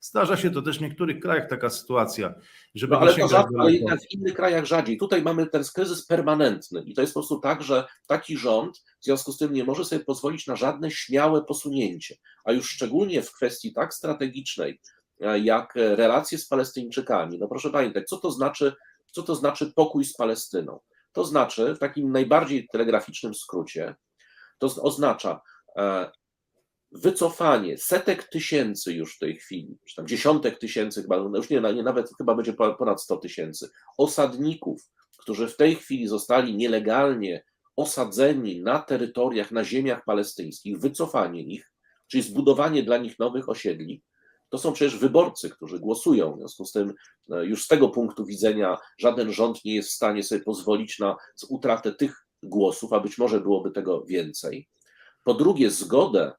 A: Zdarza się to też w niektórych krajach taka sytuacja, żeby
B: No ale to rzadko, jednak w innych krajach rzadziej. Tutaj mamy ten kryzys permanentny i to jest po prostu tak, że taki rząd w związku z tym nie może sobie pozwolić na żadne śmiałe posunięcie, a już szczególnie w kwestii tak strategicznej, e, jak relacje z Palestyńczykami. No proszę pamiętać, co to znaczy, co to znaczy pokój z Palestyną? To znaczy, w takim najbardziej telegraficznym skrócie, to oznacza e, wycofanie setek tysięcy już w tej chwili, czy tam dziesiątek tysięcy, chyba, no już nie, nie nawet chyba będzie po- ponad 100 tysięcy, osadników, którzy w tej chwili zostali nielegalnie osadzeni na terytoriach, na ziemiach palestyńskich, wycofanie ich, czyli zbudowanie dla nich nowych osiedli. To są przecież wyborcy, którzy głosują. W związku z tym, e, już z tego punktu widzenia, żaden rząd nie jest w stanie sobie pozwolić na utratę tych głosów, a być może byłoby tego więcej. Po drugie, zgodę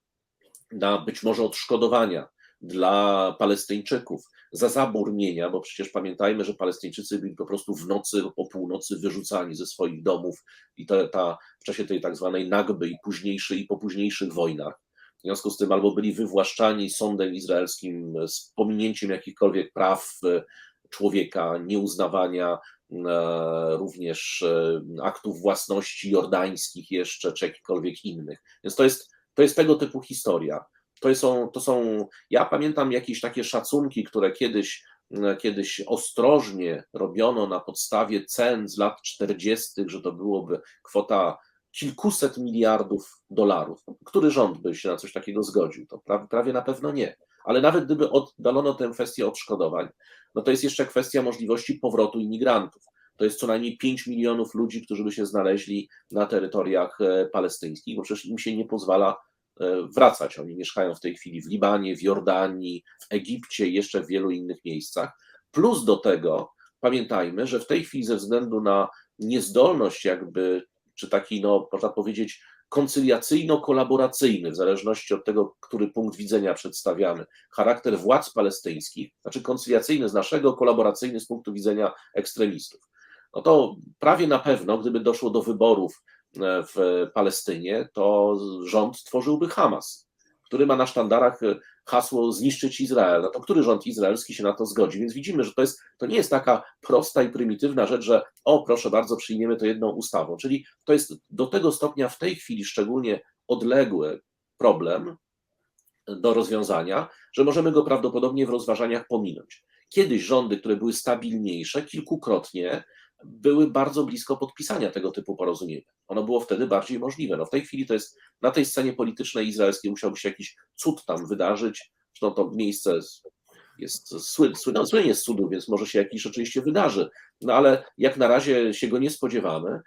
B: na być może odszkodowania dla Palestyńczyków za zabór mienia, bo przecież pamiętajmy, że Palestyńczycy byli po prostu w nocy, o północy wyrzucani ze swoich domów i to, ta, w czasie tej tak zwanej nagby i późniejszych i po późniejszych wojnach. W związku z tym albo byli wywłaszczani sądem izraelskim z pominięciem jakichkolwiek praw e, człowieka, nieuznawania e, również e, aktów własności jordańskich jeszcze, czy jakichkolwiek innych. Więc to jest, to jest tego typu historia. To są, to są, ja pamiętam jakieś takie szacunki, które kiedyś, kiedyś ostrożnie robiono na podstawie cen z lat 40., że to byłoby kwota kilkuset miliardów dolarów. Który rząd by się na coś takiego zgodził? To pra- prawie na pewno nie. Ale nawet gdyby oddalono tę kwestię odszkodowań, no to jest jeszcze kwestia możliwości powrotu imigrantów. To jest co najmniej 5 milionów ludzi, którzy by się znaleźli na terytoriach e, palestyńskich, bo przecież im się nie pozwala e, wracać. Oni mieszkają w tej chwili w Libanie, w Jordanii, w Egipcie i jeszcze w wielu innych miejscach. Plus do tego pamiętajmy, że w tej chwili ze względu na niezdolność jakby, czy taki, no można powiedzieć, koncyliacyjno-kolaboracyjny, w zależności od tego, który punkt widzenia przedstawiamy, charakter władz palestyńskich, znaczy koncyliacyjny z naszego, kolaboracyjny z punktu widzenia ekstremistów. No to prawie na pewno, gdyby doszło do wyborów e, w Palestynie, to rząd tworzyłby Hamas, który ma na sztandarach e, hasło zniszczyć Izrael. No to który rząd izraelski się na to zgodzi? Więc widzimy, że to, jest, to nie jest taka prosta i prymitywna rzecz, że o proszę bardzo, przyjmiemy to jedną ustawą. Czyli to jest do tego stopnia w tej chwili szczególnie odległy problem do rozwiązania, że możemy go prawdopodobnie w rozważaniach pominąć. Kiedyś rządy, które były stabilniejsze, kilkukrotnie były bardzo blisko podpisania tego typu porozumienia. Ono było wtedy bardziej możliwe. No w tej chwili to jest na tej scenie politycznej izraelskiej musiałby się jakiś cud tam wydarzyć. Zresztą to miejsce jest słynne, słynne, słynnie z cudów, więc może się jakiś rzeczywiście wydarzy. No ale jak na razie się go nie spodziewamy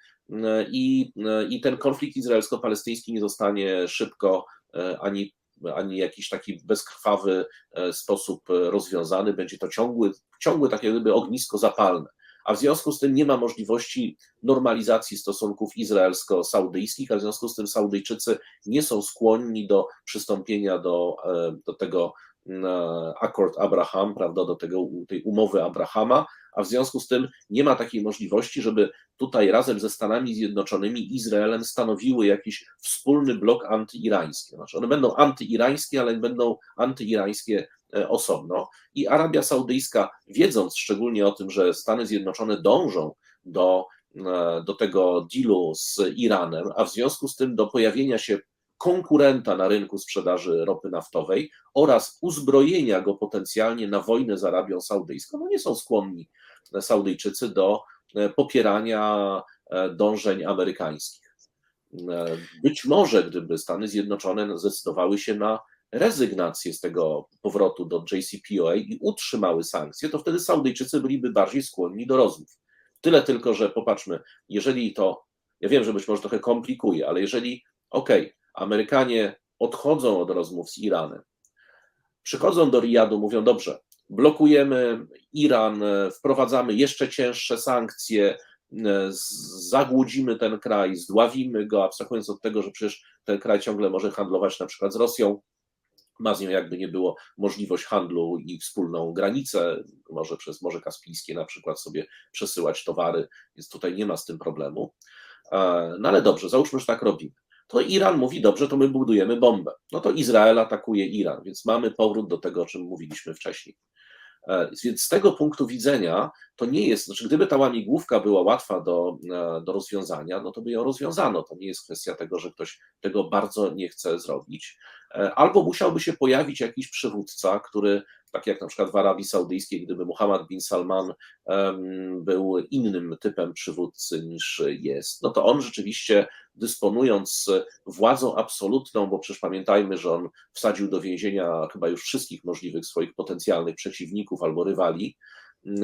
B: i, i ten konflikt izraelsko-palestyński nie zostanie szybko ani ani jakiś taki bezkrwawy sposób rozwiązany. Będzie to ciągły, ciągłe takie ognisko zapalne. A w związku z tym nie ma możliwości normalizacji stosunków izraelsko-saudyjskich, a w związku z tym Saudyjczycy nie są skłonni do przystąpienia do, do tego akord Abraham, prawda, do tego, tej umowy Abrahama, a w związku z tym nie ma takiej możliwości, żeby tutaj razem ze Stanami Zjednoczonymi Izraelem stanowiły jakiś wspólny blok antyirański. Znaczy one będą antyirańskie, ale będą antyirańskie osobno. I Arabia Saudyjska, wiedząc szczególnie o tym, że Stany Zjednoczone dążą do, do tego dealu z Iranem, a w związku z tym do pojawienia się konkurenta na rynku sprzedaży ropy naftowej oraz uzbrojenia go potencjalnie na wojnę z Arabią Saudyjską, no nie są skłonni Saudyjczycy do popierania dążeń amerykańskich. Być może, gdyby Stany Zjednoczone zdecydowały się na rezygnację z tego powrotu do JCPOA i utrzymały sankcje, to wtedy Saudyjczycy byliby bardziej skłonni do rozmów. Tyle tylko, że popatrzmy, jeżeli to, ja wiem, że być może trochę komplikuje, ale jeżeli, okej, okay, Amerykanie odchodzą od rozmów z Iranem, przychodzą do Riyadu, mówią, dobrze, blokujemy Iran, wprowadzamy jeszcze cięższe sankcje, zagłudzimy ten kraj, zdławimy go, abstrahując od tego, że przecież ten kraj ciągle może handlować na przykład z Rosją, ma z nią jakby nie było możliwość handlu i wspólną granicę, może przez Morze Kaspijskie na przykład sobie przesyłać towary, więc tutaj nie ma z tym problemu. No ale dobrze, załóżmy, że tak robimy. To Iran mówi, dobrze, to my budujemy bombę. No to Izrael atakuje Iran, więc mamy powrót do tego, o czym mówiliśmy wcześniej. Więc z tego punktu widzenia to nie jest, znaczy gdyby ta łamigłówka była łatwa do, do rozwiązania, no to by ją rozwiązano. To nie jest kwestia tego, że ktoś tego bardzo nie chce zrobić. Albo musiałby się pojawić jakiś przywódca, który, tak jak na przykład w Arabii Saudyjskiej, gdyby Muhammad bin Salman był innym typem przywódcy niż jest, no to on rzeczywiście dysponując władzą absolutną, bo przecież pamiętajmy, że on wsadził do więzienia chyba już wszystkich możliwych swoich potencjalnych przeciwników albo rywali,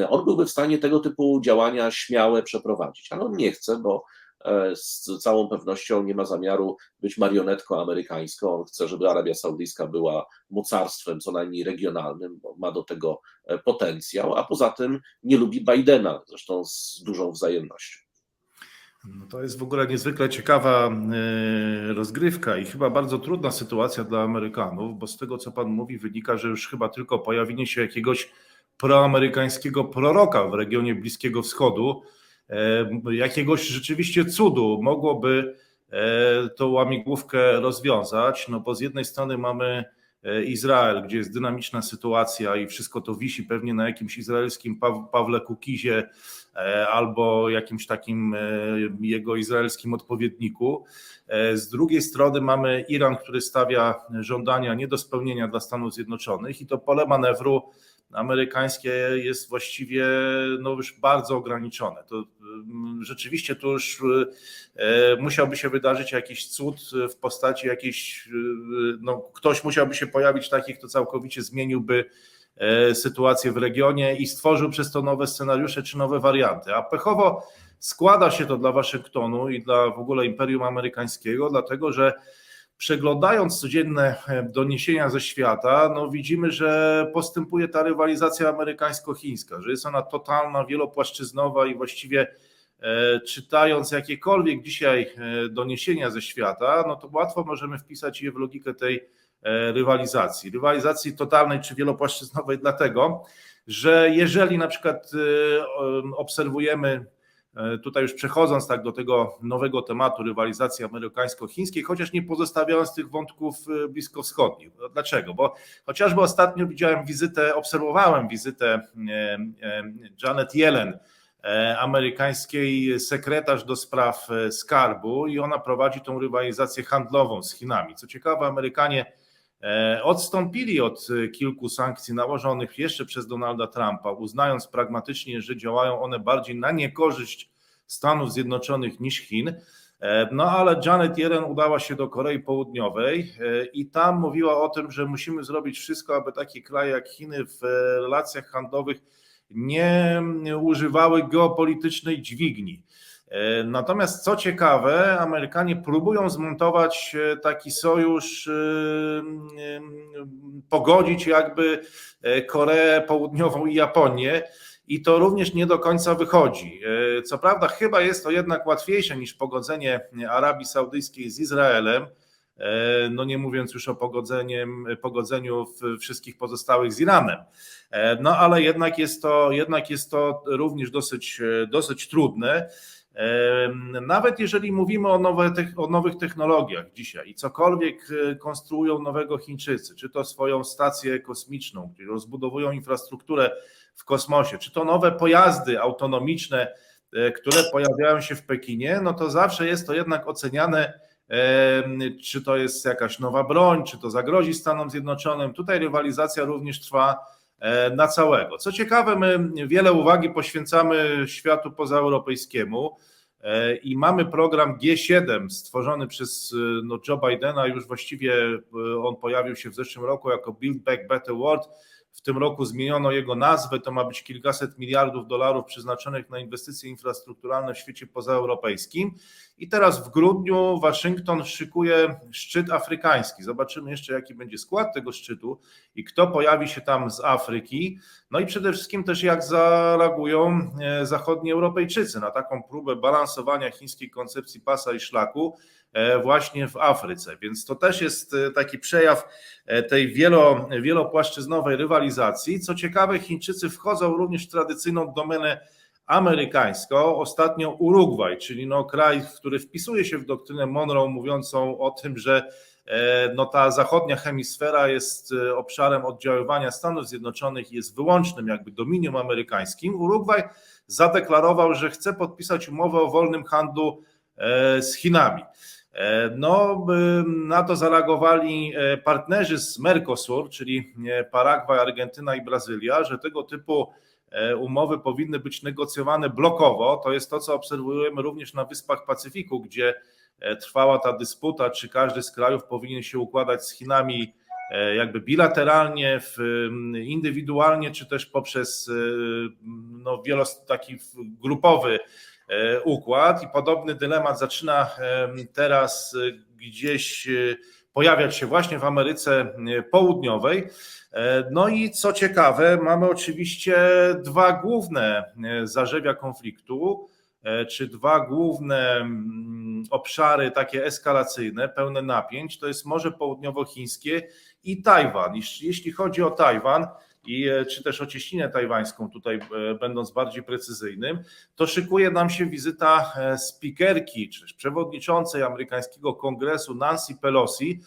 B: on byłby w stanie tego typu działania śmiałe przeprowadzić, ale on nie chce, bo z całą pewnością nie ma zamiaru być marionetką amerykańską. On chce, żeby Arabia Saudyjska była mocarstwem co najmniej regionalnym, bo ma do tego e, potencjał, a poza tym nie lubi Bidena, zresztą z dużą wzajemnością.
A: No to jest w ogóle niezwykle ciekawa e, rozgrywka i chyba bardzo trudna sytuacja dla Amerykanów, bo z tego, co Pan mówi, wynika, że już chyba tylko pojawienie się jakiegoś proamerykańskiego proroka w regionie Bliskiego Wschodu, jakiegoś rzeczywiście cudu mogłoby tą łamigłówkę rozwiązać, no bo z jednej strony mamy Izrael, gdzie jest dynamiczna sytuacja i wszystko to wisi pewnie na jakimś izraelskim Pawle Kukizie albo jakimś takim jego izraelskim odpowiedniku. Z drugiej strony mamy Iran, który stawia żądania nie do spełnienia dla Stanów Zjednoczonych i to pole manewru amerykańskie jest właściwie no już bardzo ograniczone. To rzeczywiście to już musiałby się wydarzyć jakiś cud w postaci jakiejś, no ktoś musiałby się pojawić taki, kto całkowicie zmieniłby sytuację w regionie i stworzył przez to nowe scenariusze czy nowe warianty. A pechowo składa się to dla Waszyngtonu i dla w ogóle Imperium Amerykańskiego, dlatego że przeglądając codzienne doniesienia ze świata, no widzimy, że postępuje ta rywalizacja amerykańsko-chińska, że jest ona totalna, wielopłaszczyznowa i właściwie czytając jakiekolwiek dzisiaj doniesienia ze świata, no to łatwo możemy wpisać je w logikę tej rywalizacji. Rywalizacji totalnej czy wielopłaszczyznowej, dlatego, że jeżeli na przykład obserwujemy Tutaj już przechodząc tak do tego nowego tematu rywalizacji amerykańsko-chińskiej, chociaż nie pozostawiając tych wątków bliskowschodnich. Dlaczego? Bo chociażby ostatnio widziałem wizytę, obserwowałem wizytę Janet Yellen, amerykańskiej sekretarz do spraw skarbu i ona prowadzi tą rywalizację handlową z Chinami. Co ciekawe, Amerykanie odstąpili od kilku sankcji nałożonych jeszcze przez Donalda Trumpa, uznając pragmatycznie, że działają one bardziej na niekorzyść Stanów Zjednoczonych niż Chin. No ale Janet Yellen udała się do Korei Południowej i tam mówiła o tym, że musimy zrobić wszystko, aby takie kraje jak Chiny w relacjach handlowych nie używały geopolitycznej dźwigni. Natomiast co ciekawe, Amerykanie próbują zmontować taki sojusz, pogodzić jakby Koreę Południową i Japonię. I to również nie do końca wychodzi. Co prawda, chyba jest to jednak łatwiejsze niż pogodzenie Arabii Saudyjskiej z Izraelem. No nie mówiąc już o pogodzeniu wszystkich pozostałych z Iranem. No ale jednak jest to, jednak jest to również dosyć, dosyć trudne. Nawet jeżeli mówimy o, nowe, o, nowych technologiach dzisiaj i cokolwiek konstruują nowego Chińczycy, czy to swoją stację kosmiczną, czyli rozbudowują infrastrukturę w kosmosie, czy to nowe pojazdy autonomiczne, które pojawiają się w Pekinie, no to zawsze jest to jednak oceniane, czy to jest jakaś nowa broń, czy to zagrozi Stanom Zjednoczonym. Tutaj rywalizacja również trwa na całego. Co ciekawe, my wiele uwagi poświęcamy światu pozaeuropejskiemu. E, I mamy program G7 stworzony przez no, Joe Bidena, już właściwie on pojawił się w zeszłym roku jako Build Back Better World. W tym roku zmieniono jego nazwę, to ma być kilkaset miliardów dolarów przeznaczonych na inwestycje infrastrukturalne w świecie pozaeuropejskim. I teraz w grudniu Waszyngton szykuje szczyt afrykański. Zobaczymy jeszcze, jaki będzie skład tego szczytu i kto pojawi się tam z Afryki. No i przede wszystkim też, jak zareagują e, zachodni Europejczycy na taką próbę balansowania chińskiej koncepcji pasa i szlaku właśnie w Afryce. Więc to też jest e, taki przejaw tej wielo, wielopłaszczyznowej rywalizacji. Co ciekawe, Chińczycy wchodzą również w tradycyjną domenę amerykańską, ostatnio Urugwaj, czyli no kraj, który wpisuje się w doktrynę Monroe, mówiącą o tym, że e, no ta zachodnia hemisfera jest e, obszarem oddziaływania Stanów Zjednoczonych i jest wyłącznym jakby dominium amerykańskim. Urugwaj zadeklarował, że chce podpisać umowę o wolnym handlu e, z Chinami. No, na to zareagowali partnerzy z Mercosur, czyli Paragwaj, Argentyna i Brazylia, że tego typu E, umowy powinny być negocjowane blokowo. To jest to, co obserwujemy również na Wyspach Pacyfiku, gdzie e, trwała ta dysputa, czy każdy z krajów powinien się układać z Chinami e, jakby bilateralnie, indywidualnie, czy też poprzez no, wielos, taki grupowy układ. I podobny dylemat zaczyna teraz gdzieś pojawiać się właśnie w Ameryce Południowej. E, no i co ciekawe, mamy oczywiście dwa główne e, zarzewia konfliktu, e, czy dwa główne mm, obszary takie eskalacyjne, pełne napięć, to jest Morze Południowochińskie i Tajwan. Jeśli chodzi o Tajwan, i czy też o tajwańską, tutaj będąc bardziej precyzyjnym, to szykuje nam się wizyta speakerki, czy przewodniczącej amerykańskiego kongresu Nancy Pelosi,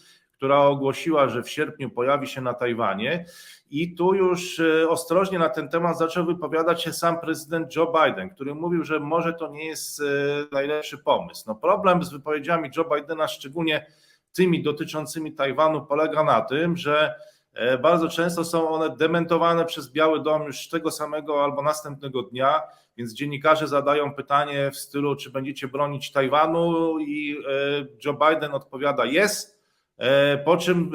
A: która ogłosiła, że w sierpniu pojawi się na Tajwanie. I tu już e, ostrożnie na ten temat zaczął wypowiadać się sam prezydent Joe Biden, który mówił, że może to nie jest e, najlepszy pomysł. No problem z wypowiedziami Joe Bidena, szczególnie tymi dotyczącymi Tajwanu, polega na tym, że e, bardzo często są one dementowane przez Biały Dom już tego samego albo następnego dnia, więc dziennikarze zadają pytanie w stylu, czy będziecie bronić Tajwanu i Joe Biden odpowiada jest E, po czym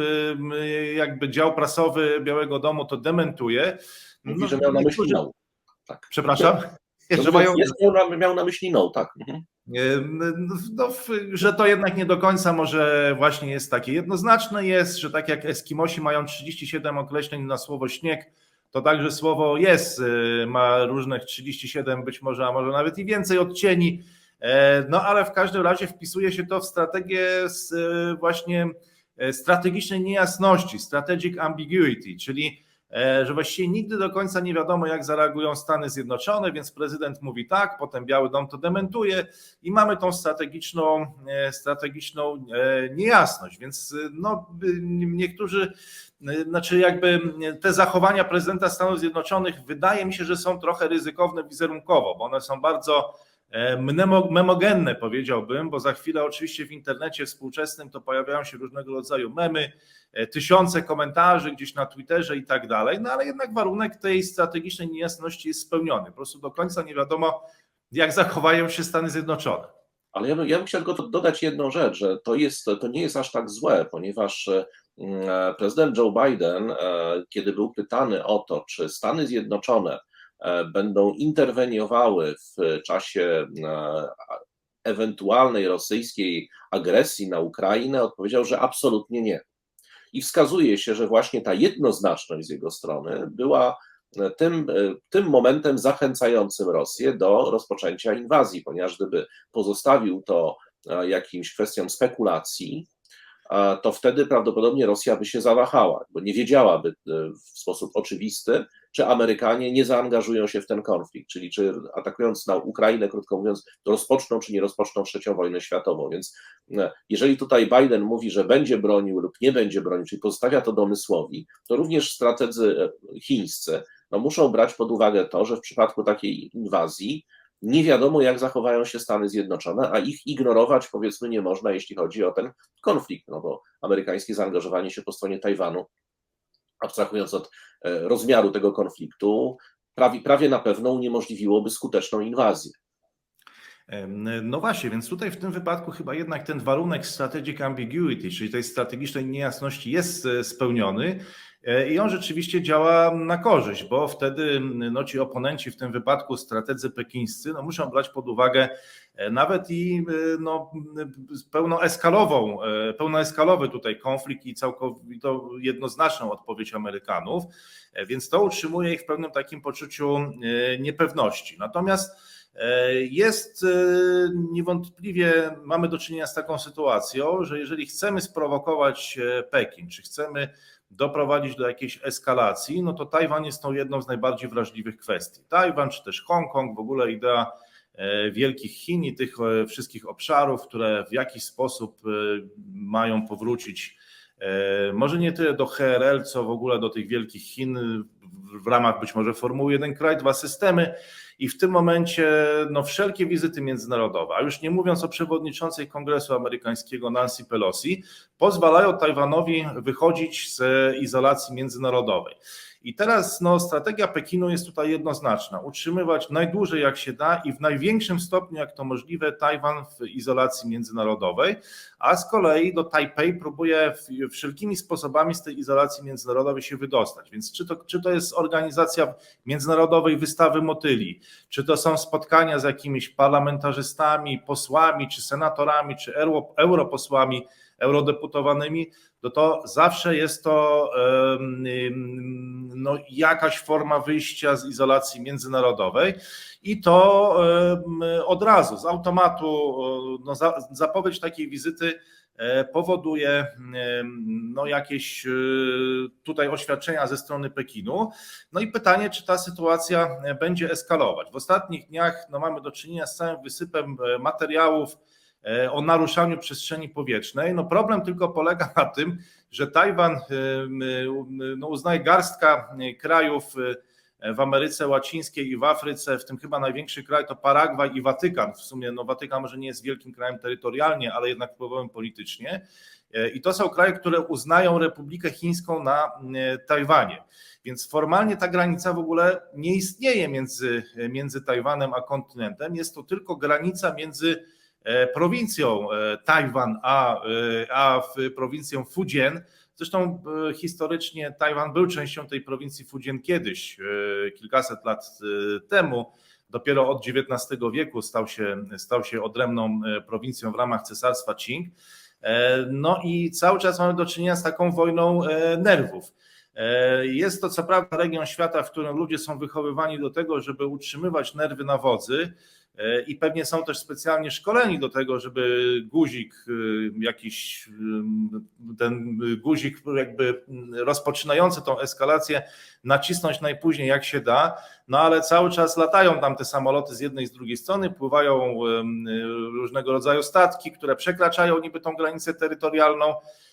A: e, jakby dział prasowy Białego Domu to dementuje.
B: Mówi, no, że miał na myśli. Tak.
A: Przepraszam?
B: To że, mają... jest, miał na myśli no, tak. Mhm.
A: E, no, że to jednak nie do końca może właśnie jest takie. Jednoznaczne jest, że tak jak Eskimosi mają 37 określeń na słowo śnieg, to także słowo jest, ma różnych 37, być może, a może nawet i więcej odcieni. No ale w każdym razie wpisuje się to w strategię z właśnie E, strategicznej niejasności, strategic ambiguity, czyli e, że właściwie nigdy do końca nie wiadomo, jak zareagują Stany Zjednoczone, więc prezydent mówi tak, potem Biały Dom to dementuje i mamy tą strategiczną, e, strategiczną niejasność. Więc no, niektórzy, znaczy jakby te zachowania prezydenta Stanów Zjednoczonych wydaje mi się, że są trochę ryzykowne wizerunkowo, bo one są bardzo E, memogenne powiedziałbym, bo za chwilę oczywiście w internecie współczesnym to pojawiają się różnego rodzaju memy, e, tysiące komentarzy gdzieś na Twitterze i tak dalej, no ale jednak warunek tej strategicznej niejasności jest spełniony. Po prostu do końca nie wiadomo, jak zachowają się Stany Zjednoczone.
B: Ale ja, bym, ja bym chciał tylko dodać jedną rzecz, że to, jest, to nie jest aż tak złe, ponieważ e, prezydent Joe Biden, kiedy był pytany o to, czy Stany Zjednoczone E, będą interweniowały w czasie e, ewentualnej rosyjskiej agresji na Ukrainę, odpowiedział, że absolutnie nie. I wskazuje się, że właśnie ta jednoznaczność z jego strony była e, tym, tym momentem zachęcającym Rosję do rozpoczęcia inwazji, ponieważ gdyby pozostawił to jakimś kwestiom spekulacji, to wtedy prawdopodobnie Rosja by się zawahała, bo nie wiedziałaby w sposób oczywisty, czy Amerykanie nie zaangażują się w ten konflikt, czyli czy atakując na Ukrainę, krótko mówiąc, rozpoczną czy nie rozpoczną trzecią wojnę światową. Więc e, jeżeli tutaj Biden mówi, że będzie bronił lub nie będzie bronił, czyli pozostawia to domysłowi, to również strategzy e, chińscy no, muszą brać pod uwagę to, że w przypadku takiej inwazji nie wiadomo, jak zachowają się Stany Zjednoczone, a ich ignorować powiedzmy nie można, jeśli chodzi o ten konflikt, no bo amerykańskie zaangażowanie się po stronie Tajwanu abstrahując od e, rozmiaru tego konfliktu, prawie, prawie na pewno uniemożliwiłoby skuteczną inwazję.
A: No właśnie, więc tutaj w tym wypadku chyba jednak ten warunek strategic ambiguity, czyli tej strategicznej niejasności jest e, spełniony i on rzeczywiście działa na korzyść, bo wtedy no, ci oponenci, w tym wypadku strategzy pekińscy, no, muszą brać pod uwagę e, nawet i no, pełnoeskalową, pełnoeskalowy tutaj konflikt i całkowitą jednoznaczną odpowiedź Amerykanów, więc to utrzymuje ich w pewnym takim poczuciu niepewności. Natomiast E, jest e, niewątpliwie, mamy do czynienia z taką sytuacją, że jeżeli chcemy sprowokować e, Pekin, czy chcemy doprowadzić do jakiejś eskalacji, no to Tajwan jest tą jedną z najbardziej wrażliwych kwestii. Tajwan, czy też Hongkong, w ogóle idea wielkich Chin i tych wszystkich obszarów, które w jakiś sposób mają powrócić może nie tyle do HRL, co w ogóle do tych wielkich Chin w ramach być może Formuły jeden kraj, dwa systemy, i w tym momencie no, wszelkie wizyty międzynarodowe, a już nie mówiąc o przewodniczącej Kongresu Amerykańskiego Nancy Pelosi, pozwalają Tajwanowi wychodzić z izolacji międzynarodowej. I teraz no, strategia Pekinu jest tutaj jednoznaczna: utrzymywać najdłużej jak się da i w największym stopniu jak to możliwe Tajwan w izolacji międzynarodowej, a z kolei do Tajpej próbuje wszelkimi sposobami z tej izolacji międzynarodowej się wydostać. Więc czy to, czy to jest organizacja międzynarodowej wystawy motyli, czy to są spotkania z jakimiś parlamentarzystami, posłami, czy senatorami, czy europosłami, eurodeputowanymi, no to zawsze jest to no, jakaś forma wyjścia z izolacji międzynarodowej i to od razu, z automatu, no, zapowiedź takiej wizyty e, powoduje no, jakieś e, tutaj oświadczenia ze strony Pekinu. No i pytanie, czy ta sytuacja będzie eskalować. W ostatnich dniach no, mamy do czynienia z całym wysypem e, materiałów, E, o naruszaniu przestrzeni powietrznej. No problem tylko polega na tym, że Tajwan e, no uznaje garstka krajów e, w Ameryce Łacińskiej i w Afryce, w tym chyba największy kraj to Paragwaj i Watykan. W sumie no Watykan może nie jest wielkim krajem terytorialnie, ale jednak wpływowym politycznie. I to są kraje, które uznają Republikę Chińską na Tajwanie. Więc formalnie ta granica w ogóle nie istnieje między, między Tajwanem a kontynentem. Jest to tylko granica między E, prowincją e, Tajwan, a, e, a prowincją Fujian. Zresztą historycznie Tajwan był częścią tej prowincji Fujian kiedyś, kilkaset lat temu. Dopiero od XIX wieku stał się, stał się odrębną prowincją w ramach cesarstwa Qing. No i cały czas mamy do czynienia z taką wojną nerwów. Jest to co prawda region świata, w którym ludzie są wychowywani do tego, żeby utrzymywać nerwy na wodzy, E, i pewnie są też specjalnie szkoleni do tego, żeby guzik e, jakiś, e, ten guzik jakby rozpoczynający tą eskalację nacisnąć najpóźniej jak się da, no ale cały czas latają tam te samoloty z jednej i z drugiej strony, pływają różnego rodzaju statki, które przekraczają niby tą granicę terytorialną, E,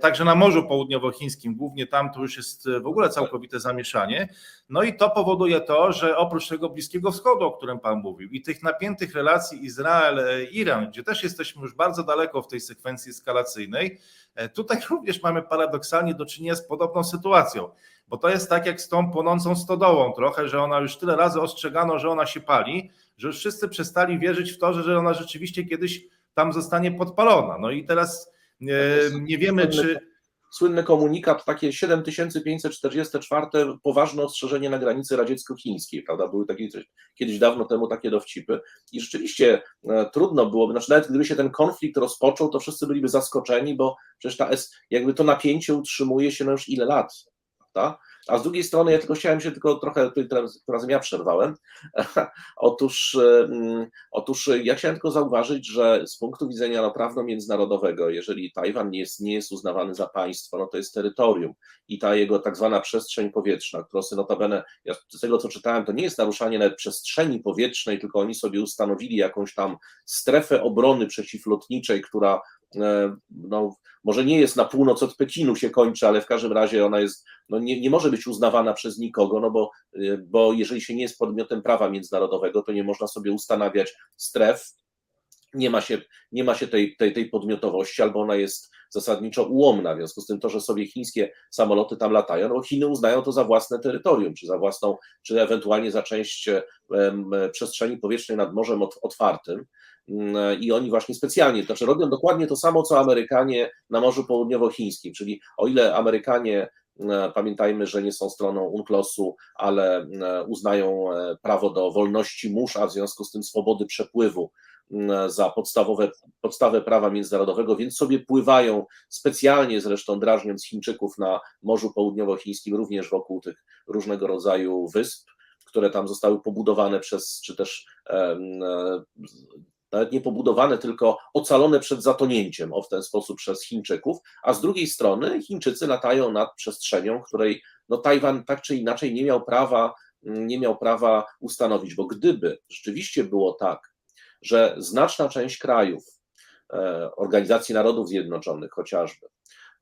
A: także na Morzu Południowochińskim, głównie tam to już jest w ogóle całkowite zamieszanie. No i to powoduje to, że oprócz tego Bliskiego Wschodu, o którym Pan mówił, i tych napiętych relacji Izrael-Iran, gdzie też jesteśmy już bardzo daleko w tej sekwencji eskalacyjnej, e, tutaj również mamy paradoksalnie do czynienia z podobną sytuacją. Bo to jest tak jak z tą płonącą stodołą trochę, że ona już tyle razy ostrzegano, że ona się pali, że już wszyscy przestali wierzyć w to, że ona rzeczywiście kiedyś tam zostanie podpalona. No i teraz nie wiemy, czy.
B: Słynny komunikat, takie 7544 poważne ostrzeżenie na granicy radziecko-chińskiej, prawda? Były takie kiedyś dawno temu takie dowcipy. I rzeczywiście e, trudno byłoby, znaczy nawet gdyby się ten konflikt rozpoczął, to wszyscy byliby zaskoczeni, bo przecież ta, jakby to napięcie utrzymuje się no już ile lat, prawda? A z drugiej strony, ja tylko chciałem się tylko trochę, teraz razem ja przerwałem. otóż, otóż ja chciałem tylko zauważyć, że z punktu widzenia no, prawno-międzynarodowego, jeżeli Tajwan nie jest, nie jest uznawany za państwo, no to jest terytorium i ta jego tak zwana przestrzeń powietrzna, którą notabene, ja z tego co czytałem, to nie jest naruszanie nawet przestrzeni powietrznej, tylko oni sobie ustanowili jakąś tam strefę obrony przeciwlotniczej, która E, no, może nie jest na północ od Pekinu się kończy, ale w każdym razie ona jest, no nie, nie może być uznawana przez nikogo, no bo, e, bo jeżeli się nie jest podmiotem prawa międzynarodowego, to nie można sobie ustanawiać stref nie ma się, nie ma się tej, tej, tej podmiotowości, albo ona jest zasadniczo ułomna. W związku z tym to, że sobie chińskie samoloty tam latają, no Chiny uznają to za własne terytorium, czy za własną, czy ewentualnie za część em, przestrzeni powietrznej nad Morzem Ot- Otwartym. Mm, I oni właśnie specjalnie, to znaczy robią dokładnie to samo, co Amerykanie na Morzu Południowochińskim, czyli o ile Amerykanie e, Pamiętajmy, że nie są stroną UNCLOS-u, ale e, uznają e, prawo do wolności mórz, a w związku z tym swobody przepływu za podstawowe, podstawę prawa międzynarodowego, więc sobie pływają specjalnie zresztą drażniąc Chińczyków na Morzu Południowochińskim, również wokół tych różnego rodzaju wysp, które tam zostały pobudowane przez, czy też e, nawet nie pobudowane, tylko ocalone przed zatonięciem o w ten sposób przez Chińczyków, a z drugiej strony Chińczycy latają nad przestrzenią, której no, Tajwan tak czy inaczej nie miał prawa, nie miał prawa ustanowić, bo gdyby rzeczywiście było tak, że znaczna część krajów, e, Organizacji Narodów Zjednoczonych chociażby,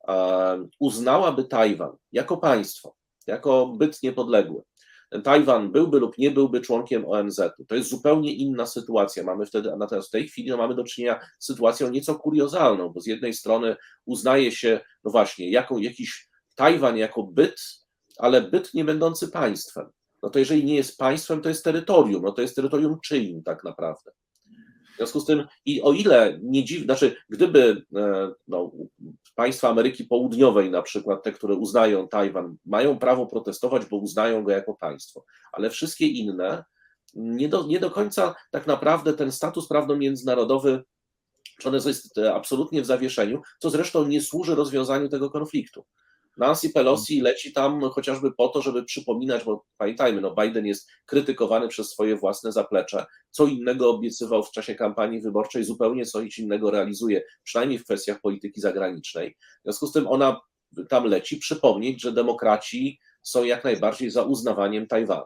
B: e, uznałaby Tajwan jako państwo, jako byt niepodległy, Tajwan byłby lub nie byłby członkiem ONZ-u. To jest zupełnie inna sytuacja. Mamy wtedy, natomiast w tej chwili no, mamy do czynienia z sytuacją nieco kuriozalną, bo z jednej strony uznaje się, no właśnie, jako, jakiś Tajwan jako byt, ale byt nie będący państwem. No to jeżeli nie jest państwem, to jest terytorium. No to jest terytorium czyim tak naprawdę. W związku z tym, i o ile nie dziwne, znaczy, gdyby e, no, państwa Ameryki Południowej, na przykład te, które uznają Tajwan, mają prawo protestować, bo uznają go jako państwo, ale wszystkie inne nie do, nie do końca tak naprawdę ten status prawno-międzynarodowy, czy on jest absolutnie w zawieszeniu, co zresztą nie służy rozwiązaniu tego konfliktu. Nancy Pelosi leci tam chociażby po to, żeby przypominać, bo pamiętajmy, no Biden jest krytykowany przez swoje własne zaplecze, co innego obiecywał w czasie kampanii wyborczej, zupełnie coś innego realizuje, przynajmniej w kwestiach polityki zagranicznej. W związku z tym ona tam leci przypomnieć, że demokraci są jak najbardziej za uznawaniem Tajwanu.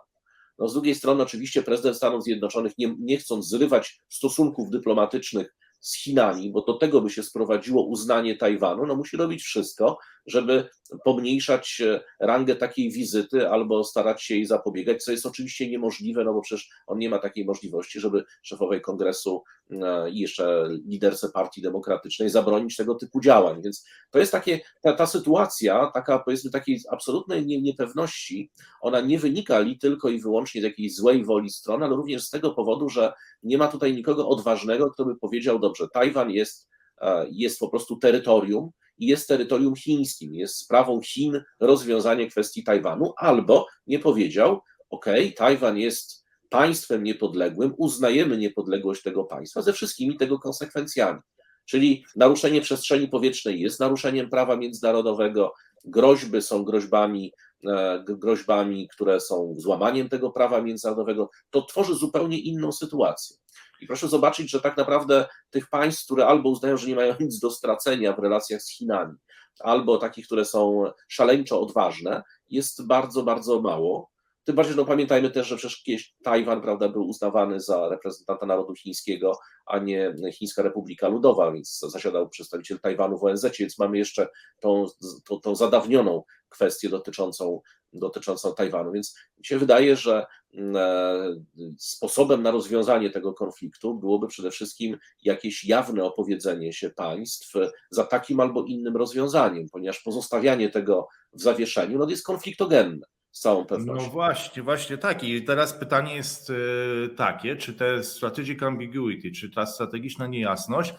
B: No z drugiej strony oczywiście prezydent Stanów Zjednoczonych, nie, nie chcąc zrywać stosunków dyplomatycznych z Chinami, bo do tego by się sprowadziło uznanie Tajwanu, no musi robić wszystko, żeby pomniejszać e, rangę takiej wizyty albo starać się jej zapobiegać, co jest oczywiście niemożliwe, no bo przecież on nie ma takiej możliwości, żeby szefowej kongresu e, i jeszcze liderce partii demokratycznej zabronić tego typu działań. Więc to jest takie, ta, ta sytuacja, taka powiedzmy takiej absolutnej nie, niepewności, ona nie wynika li tylko i wyłącznie z jakiejś złej woli strony, ale również z tego powodu, że nie ma tutaj nikogo odważnego, kto by powiedział, dobrze, Tajwan jest, e, jest po prostu terytorium, i jest terytorium chińskim, jest sprawą Chin rozwiązanie kwestii Tajwanu, albo nie powiedział, OK, Tajwan jest państwem niepodległym, uznajemy niepodległość tego państwa ze wszystkimi tego konsekwencjami. Czyli naruszenie przestrzeni powietrznej jest naruszeniem prawa międzynarodowego, groźby są groźbami, e, groźbami, które są złamaniem tego prawa międzynarodowego. To tworzy zupełnie inną sytuację. I proszę zobaczyć, że tak naprawdę tych państw, które albo uznają, że nie mają nic do stracenia w relacjach z Chinami, albo takich, które są szaleńczo odważne, jest bardzo, bardzo mało. Tym bardziej, no pamiętajmy też, że przecież kiedyś Tajwan, prawda, był uznawany za reprezentanta narodu chińskiego, a nie Chińska Republika Ludowa, więc zasiadał przedstawiciel Tajwanu w ONZ, więc mamy jeszcze tą, tą, tą zadawnioną kwestię dotyczącą, dotyczącą Tajwanu. Więc mi się wydaje, że sposobem na rozwiązanie tego konfliktu byłoby przede wszystkim jakieś jawne opowiedzenie się państw za takim albo innym rozwiązaniem, ponieważ pozostawianie tego w zawieszeniu no, jest konfliktogenne z całą pewnością.
A: No właśnie, właśnie tak. I teraz pytanie jest e, takie, czy te strategic ambiguity, czy ta strategiczna niejasność,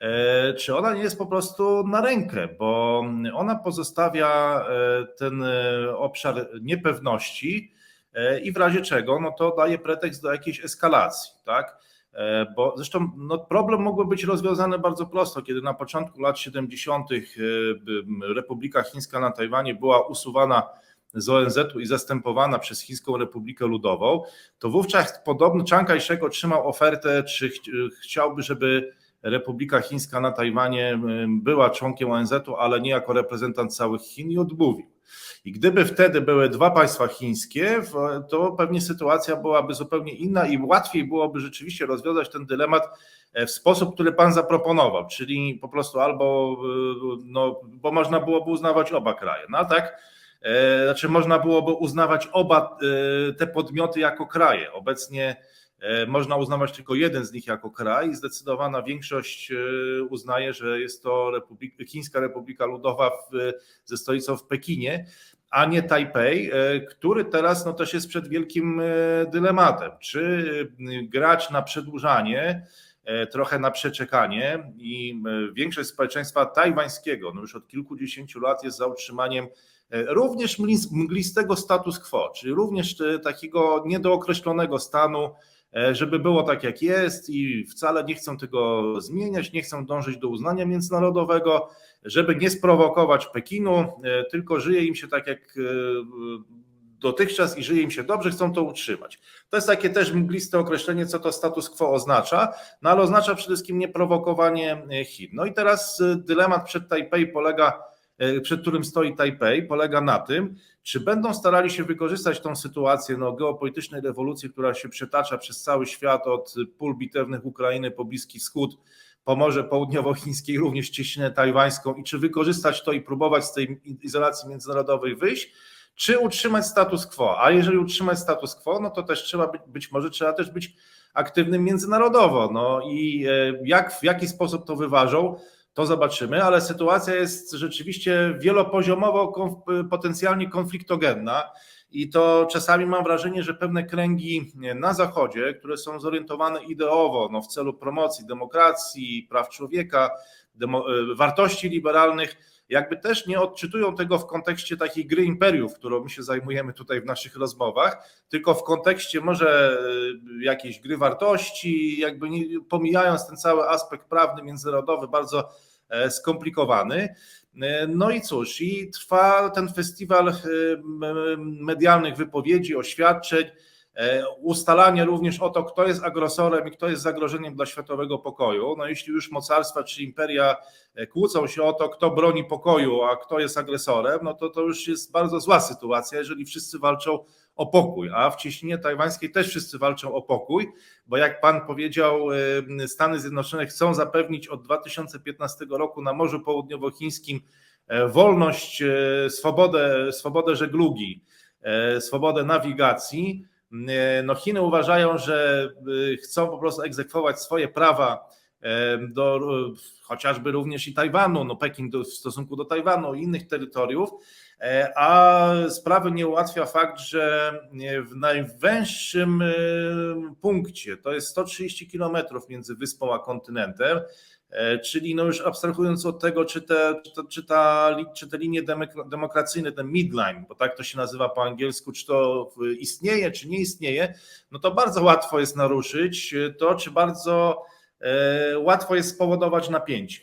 A: e, czy ona nie jest po prostu na rękę, bo ona pozostawia e, ten obszar niepewności i w razie czego, no to daje pretekst do jakiejś eskalacji, tak? Bo zresztą no, problem mógłby być rozwiązany bardzo prosto, kiedy na początku lat 70. Republika Chińska na Tajwanie była usuwana z ONZ-u i zastępowana przez Chińską Republikę Ludową, to wówczas podobno Chiang Kai-shek otrzymał ofertę, czy ch chciałby, żeby Republika Chińska na Tajwanie była członkiem ONZ-u, ale nie jako reprezentant całych Chin i odmówił. I gdyby wtedy były dwa państwa chińskie, to pewnie sytuacja byłaby zupełnie inna i łatwiej byłoby rzeczywiście rozwiązać ten dylemat w sposób, który pan zaproponował, czyli po prostu albo, no, bo można byłoby uznawać oba kraje. No a tak, znaczy można byłoby uznawać oba te podmioty jako kraje. Obecnie e, można uznawać tylko jeden z nich jako kraj. Zdecydowana większość e, uznaje, że jest to Republik, Chińska Republika Ludowa w, ze stolicą w Pekinie, a nie Tajpej, e, który teraz no, też jest przed wielkim dylematem. Czy grać na przedłużanie, trochę na przeczekanie i większość społeczeństwa tajwańskiego no już od kilkudziesięciu lat jest za utrzymaniem również mglistego status quo, czyli również takiego niedookreślonego stanu, żeby było tak jak jest i wcale nie chcą tego zmieniać, nie chcą dążyć do uznania międzynarodowego, żeby nie sprowokować Pekinu, tylko żyje im się tak jak dotychczas i żyje im się dobrze, chcą to utrzymać. To jest takie też mgliste określenie, co to status quo oznacza, no ale oznacza przede wszystkim nieprowokowanie Chin. No i teraz dylemat przed Tajpej polega E, przed którym stoi Tajpej, polega na tym, czy będą starali się wykorzystać tą sytuację no, geopolitycznej rewolucji, która się przetacza przez cały świat od pól bitewnych Ukrainy po Bliski Wschód, po Morze Południowochińskiej, również cieśninę tajwańską i czy wykorzystać to i próbować z tej izolacji międzynarodowej wyjść, czy utrzymać status quo. A jeżeli utrzymać status quo, no to też trzeba być, być może trzeba też być aktywnym międzynarodowo. No i e, jak, w jaki sposób to wyważą, to zobaczymy, ale sytuacja jest rzeczywiście wielopoziomowo potencjalnie konfliktogenna i to czasami mam wrażenie, że pewne kręgi na Zachodzie, które są zorientowane ideowo no, w celu promocji demokracji, praw człowieka, wartości liberalnych, jakby też nie odczytują tego w kontekście takiej gry imperiów, którą my się zajmujemy tutaj w naszych rozmowach, tylko w kontekście może e, jakiejś gry wartości, jakby nie, pomijając ten cały aspekt prawny, międzynarodowy, bardzo e, skomplikowany. E, no i cóż, i trwa ten festiwal medialnych wypowiedzi, oświadczeń, ustalanie również o to, kto jest agresorem i kto jest zagrożeniem dla światowego pokoju. No jeśli już mocarstwa czy imperia e, kłócą się o to, kto broni pokoju, a kto jest agresorem, no to to już jest bardzo zła sytuacja, jeżeli wszyscy walczą o pokój, a w cieśninie tajwańskiej też wszyscy walczą o pokój, bo jak pan powiedział, e, Stany Zjednoczone chcą zapewnić od 2015 roku na Morzu Południowochińskim wolność, swobodę, swobodę żeglugi, swobodę nawigacji, no Chiny uważają, że y, chcą po prostu egzekwować swoje prawa do chociażby również i Tajwanu, no Pekin do, w stosunku do Tajwanu i innych terytoriów, e, a sprawy nie ułatwia fakt, że w najwęższym punkcie, to jest 130 kilometrów między wyspą a kontynentem, E, czyli no już abstrahując od tego, czy te, czy, to, czy, ta, czy te linie demokracyjne, ten midline, bo tak to się nazywa po angielsku, czy to istnieje, czy nie istnieje, no to bardzo łatwo jest naruszyć to, czy bardzo e, łatwo jest spowodować napięcie.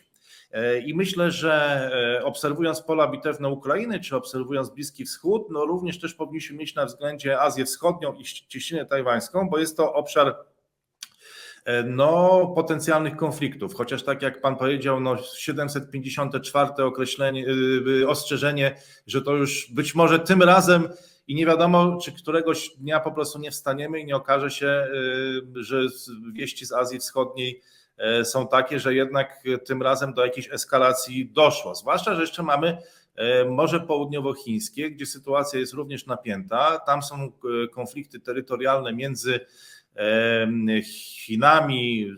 A: E, I myślę, że obserwując pola bitewne Ukrainy, czy obserwując Bliski Wschód, no również też powinniśmy mieć na względzie Azję Wschodnią i cieśninę tajwańską, bo jest to obszar E, no, potencjalnych konfliktów. Chociaż tak jak pan powiedział, no 754 określenie, y, y, ostrzeżenie, że to już być może tym razem i nie wiadomo, czy któregoś dnia po prostu nie wstaniemy i nie okaże się, y, że wieści z Azji Wschodniej e, są takie, że jednak tym razem do jakiejś eskalacji doszło. Zwłaszcza, że jeszcze mamy e, Morze Południowochińskie, gdzie sytuacja jest również napięta. Tam są konflikty terytorialne między Chinami,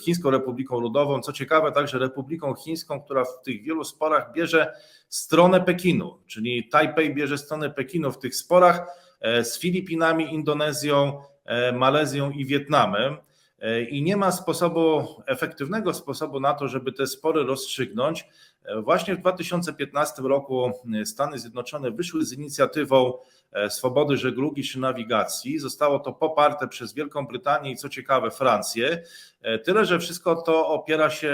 A: Chińską Republiką Ludową, co ciekawe także Republiką Chińską, która w tych wielu sporach bierze stronę Pekinu, czyli Tajpej bierze stronę Pekinu w tych sporach e, z Filipinami, Indonezją, e, Malezją i Wietnamem. E, I nie ma sposobu, efektywnego sposobu na to, żeby te spory rozstrzygnąć. Właśnie w 2015 roku Stany Zjednoczone wyszły z inicjatywą E, swobody żeglugi czy nawigacji. Zostało to poparte przez Wielką Brytanię i co ciekawe Francję. E, tyle, że wszystko to opiera się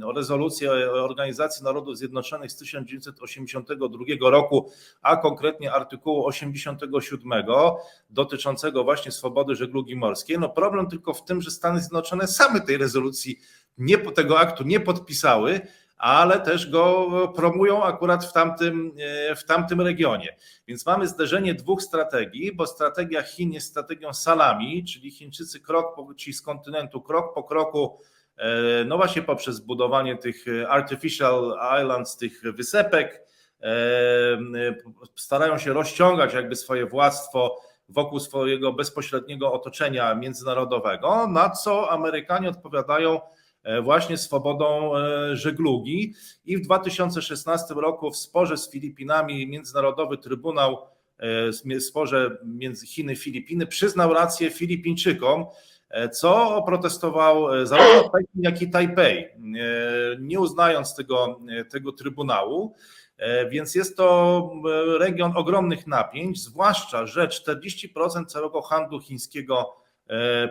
A: e, o rezolucję Organizacji Narodów Zjednoczonych z 1982 roku, a konkretnie artykułu 87 dotyczącego właśnie swobody żeglugi morskiej. No problem tylko w tym, że Stany Zjednoczone same tej rezolucji, nie, tego aktu nie podpisały, ale też go promują akurat w tamtym, e, w tamtym regionie. Więc mamy zderzenie dwóch strategii, bo strategia Chin jest strategią salami, czyli Chińczycy krok po, ci z kontynentu krok po kroku, e, no właśnie poprzez budowanie tych artificial islands, tych wysepek, e, starają się rozciągać jakby swoje władztwo wokół swojego bezpośredniego otoczenia międzynarodowego, na co Amerykanie odpowiadają właśnie swobodą żeglugi. I w 2016 roku w sporze z Filipinami Międzynarodowy Trybunał w sporze między Chiny i Filipiny przyznał rację Filipińczykom, co oprotestował zarówno Pekin, jak i Tajpej, nie uznając tego, tego trybunału. Więc jest to region ogromnych napięć, zwłaszcza, że 40% całego handlu chińskiego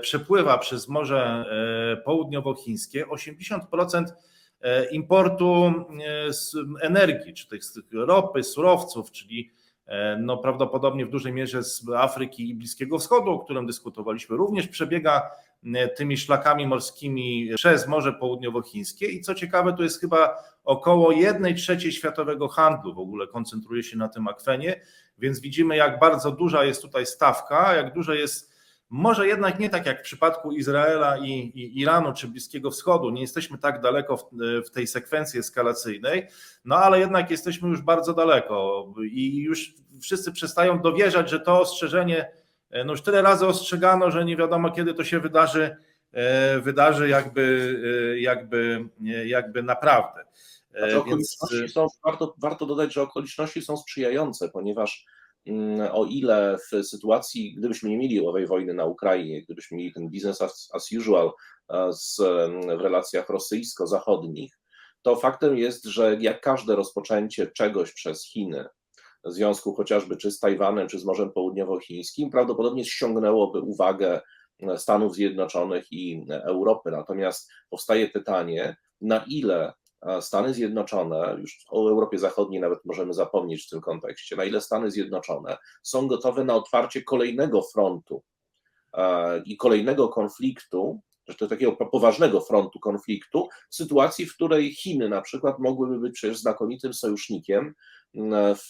A: przepływa przez Morze Południowochińskie, 80% importu energii, czy tych ropy, surowców, czyli no prawdopodobnie w dużej mierze z Afryki i Bliskiego Wschodu, o którym dyskutowaliśmy, również przebiega tymi szlakami morskimi przez Morze Południowochińskie. I co ciekawe, to jest chyba około 1 trzeciej światowego handlu w ogóle koncentruje się na tym akwenie, więc widzimy jak bardzo duża jest tutaj stawka, jak duże jest może jednak nie tak jak w przypadku Izraela i, i, Iranu czy Bliskiego Wschodu, nie jesteśmy tak daleko w, w, tej sekwencji eskalacyjnej, no ale jednak jesteśmy już bardzo daleko i już wszyscy przestają dowierzać, że to ostrzeżenie, no już tyle razy ostrzegano, że nie wiadomo kiedy to się wydarzy, wydarzy jakby, jakby, jakby naprawdę.
B: Znaczy, Więc... warto, warto dodać, że okoliczności są sprzyjające, ponieważ o ile w sytuacji, gdybyśmy nie mieli owej wojny na Ukrainie, gdybyśmy mieli ten business as, as usual z, w relacjach rosyjsko-zachodnich, to faktem jest, że jak każde rozpoczęcie czegoś przez Chiny, w związku chociażby czy z Tajwanem, czy z Morzem Południowochińskim, prawdopodobnie ściągnęłoby uwagę Stanów Zjednoczonych i Europy. Natomiast powstaje pytanie, na ile Stany Zjednoczone, już o Europie Zachodniej nawet możemy zapomnieć w tym kontekście, na ile Stany Zjednoczone są gotowe na otwarcie kolejnego frontu i kolejnego konfliktu, to takiego poważnego frontu konfliktu, w sytuacji, w której Chiny na przykład mogłyby być przecież znakomitym sojusznikiem, w,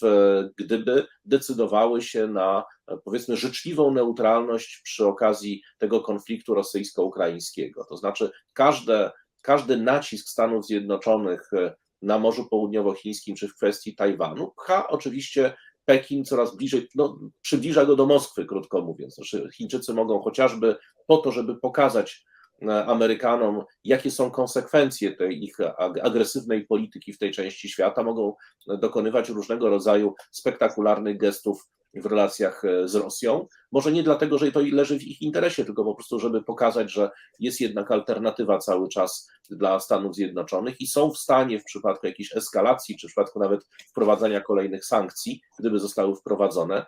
B: gdyby decydowały się na powiedzmy życzliwą neutralność przy okazji tego konfliktu rosyjsko-ukraińskiego. To znaczy każde każdy nacisk Stanów Zjednoczonych e, na Morzu Południowochińskim czy w kwestii Tajwanu pcha oczywiście Pekin coraz bliżej, no, przybliża go do Moskwy, krótko mówiąc. Znaczy, Chińczycy mogą chociażby po to, żeby pokazać e, Amerykanom, jakie są konsekwencje tej ich agresywnej polityki w tej części świata, mogą dokonywać różnego rodzaju spektakularnych gestów w relacjach e, z Rosją. Może nie dlatego, że to leży w ich interesie, tylko po prostu, żeby pokazać, że jest jednak alternatywa cały czas dla Stanów Zjednoczonych i są w stanie w przypadku jakiejś eskalacji, czy w przypadku nawet wprowadzania kolejnych sankcji, gdyby zostały wprowadzone,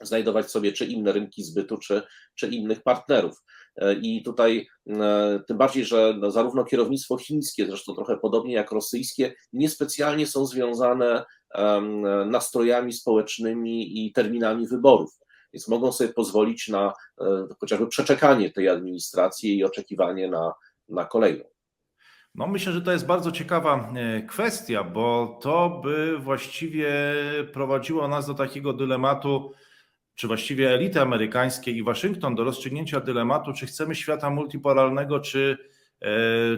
B: znajdować sobie czy inne rynki zbytu, czy, czy innych partnerów. E, I tutaj e, tym bardziej, że no, zarówno kierownictwo chińskie, zresztą trochę podobnie jak rosyjskie, niespecjalnie są związane nastrojami społecznymi i terminami wyborów. Więc mogą sobie pozwolić na e, chociażby przeczekanie tej administracji i oczekiwanie na, na kolejną.
A: No myślę, że to jest bardzo ciekawa kwestia, bo to by właściwie prowadziło nas do takiego dylematu, czy właściwie elity amerykańskie i Waszyngton do rozstrzygnięcia dylematu, czy chcemy świata multipolarnego, czy, e,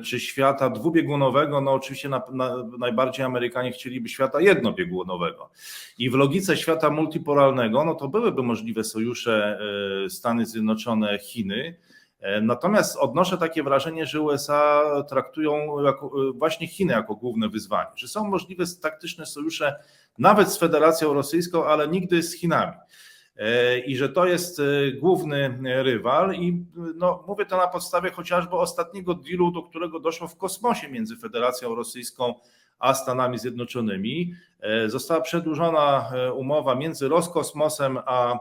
A: czy świata dwubiegunowego. No oczywiście na, na, najbardziej Amerykanie chcieliby świata jednobiegunowego. I w logice świata multipolarnego, no to byłyby możliwe sojusze e, Stany Zjednoczone, Chiny. E, natomiast odnoszę takie wrażenie, że USA traktują jako, właśnie Chiny jako główne wyzwanie, że są możliwe taktyczne sojusze nawet z Federacją Rosyjską, ale nigdy z Chinami. E, i że to jest e, główny rywal i no, mówię to na podstawie chociażby ostatniego dealu, do którego doszło w kosmosie między Federacją Rosyjską a Stanami Zjednoczonymi. E, została przedłużona umowa między Roskosmosem a,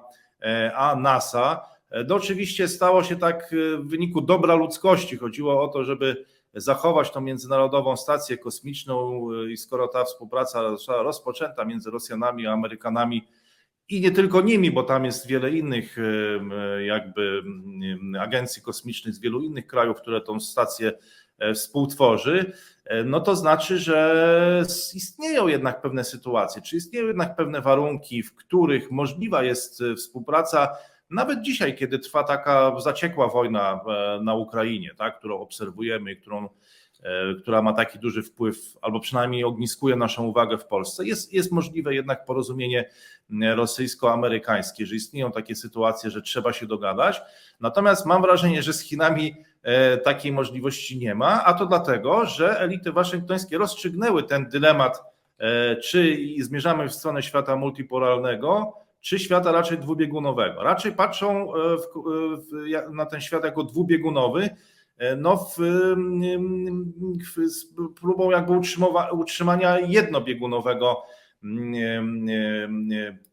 A: a NASA. To oczywiście stało się tak w wyniku dobra ludzkości. Chodziło o to, żeby zachować tą międzynarodową stację kosmiczną i skoro ta współpraca została rozpoczęta między Rosjanami a Amerykanami, i nie tylko nimi, bo tam jest wiele innych jakby agencji kosmicznych z wielu innych krajów, które tą stację e, współtworzy, e, no to znaczy, że istnieją jednak pewne sytuacje, czy istnieją jednak pewne warunki, w których możliwa jest e, współpraca, nawet dzisiaj, kiedy trwa taka zaciekła wojna na Ukrainie, tak, którą obserwujemy, którą która ma taki duży wpływ, albo przynajmniej ogniskuje naszą uwagę w Polsce. Jest, jest możliwe jednak porozumienie rosyjsko-amerykańskie, że istnieją takie sytuacje, że trzeba się dogadać. Natomiast mam wrażenie, że z Chinami takiej możliwości nie ma, a to dlatego, że elity waszyngtońskie rozstrzygnęły ten dylemat, czy zmierzamy w stronę świata multipolarnego, czy świata raczej dwubiegunowego. Raczej patrzą w, w, na ten świat jako dwubiegunowy, no w, w, z próbą jakby utrzymania jednobiegunowego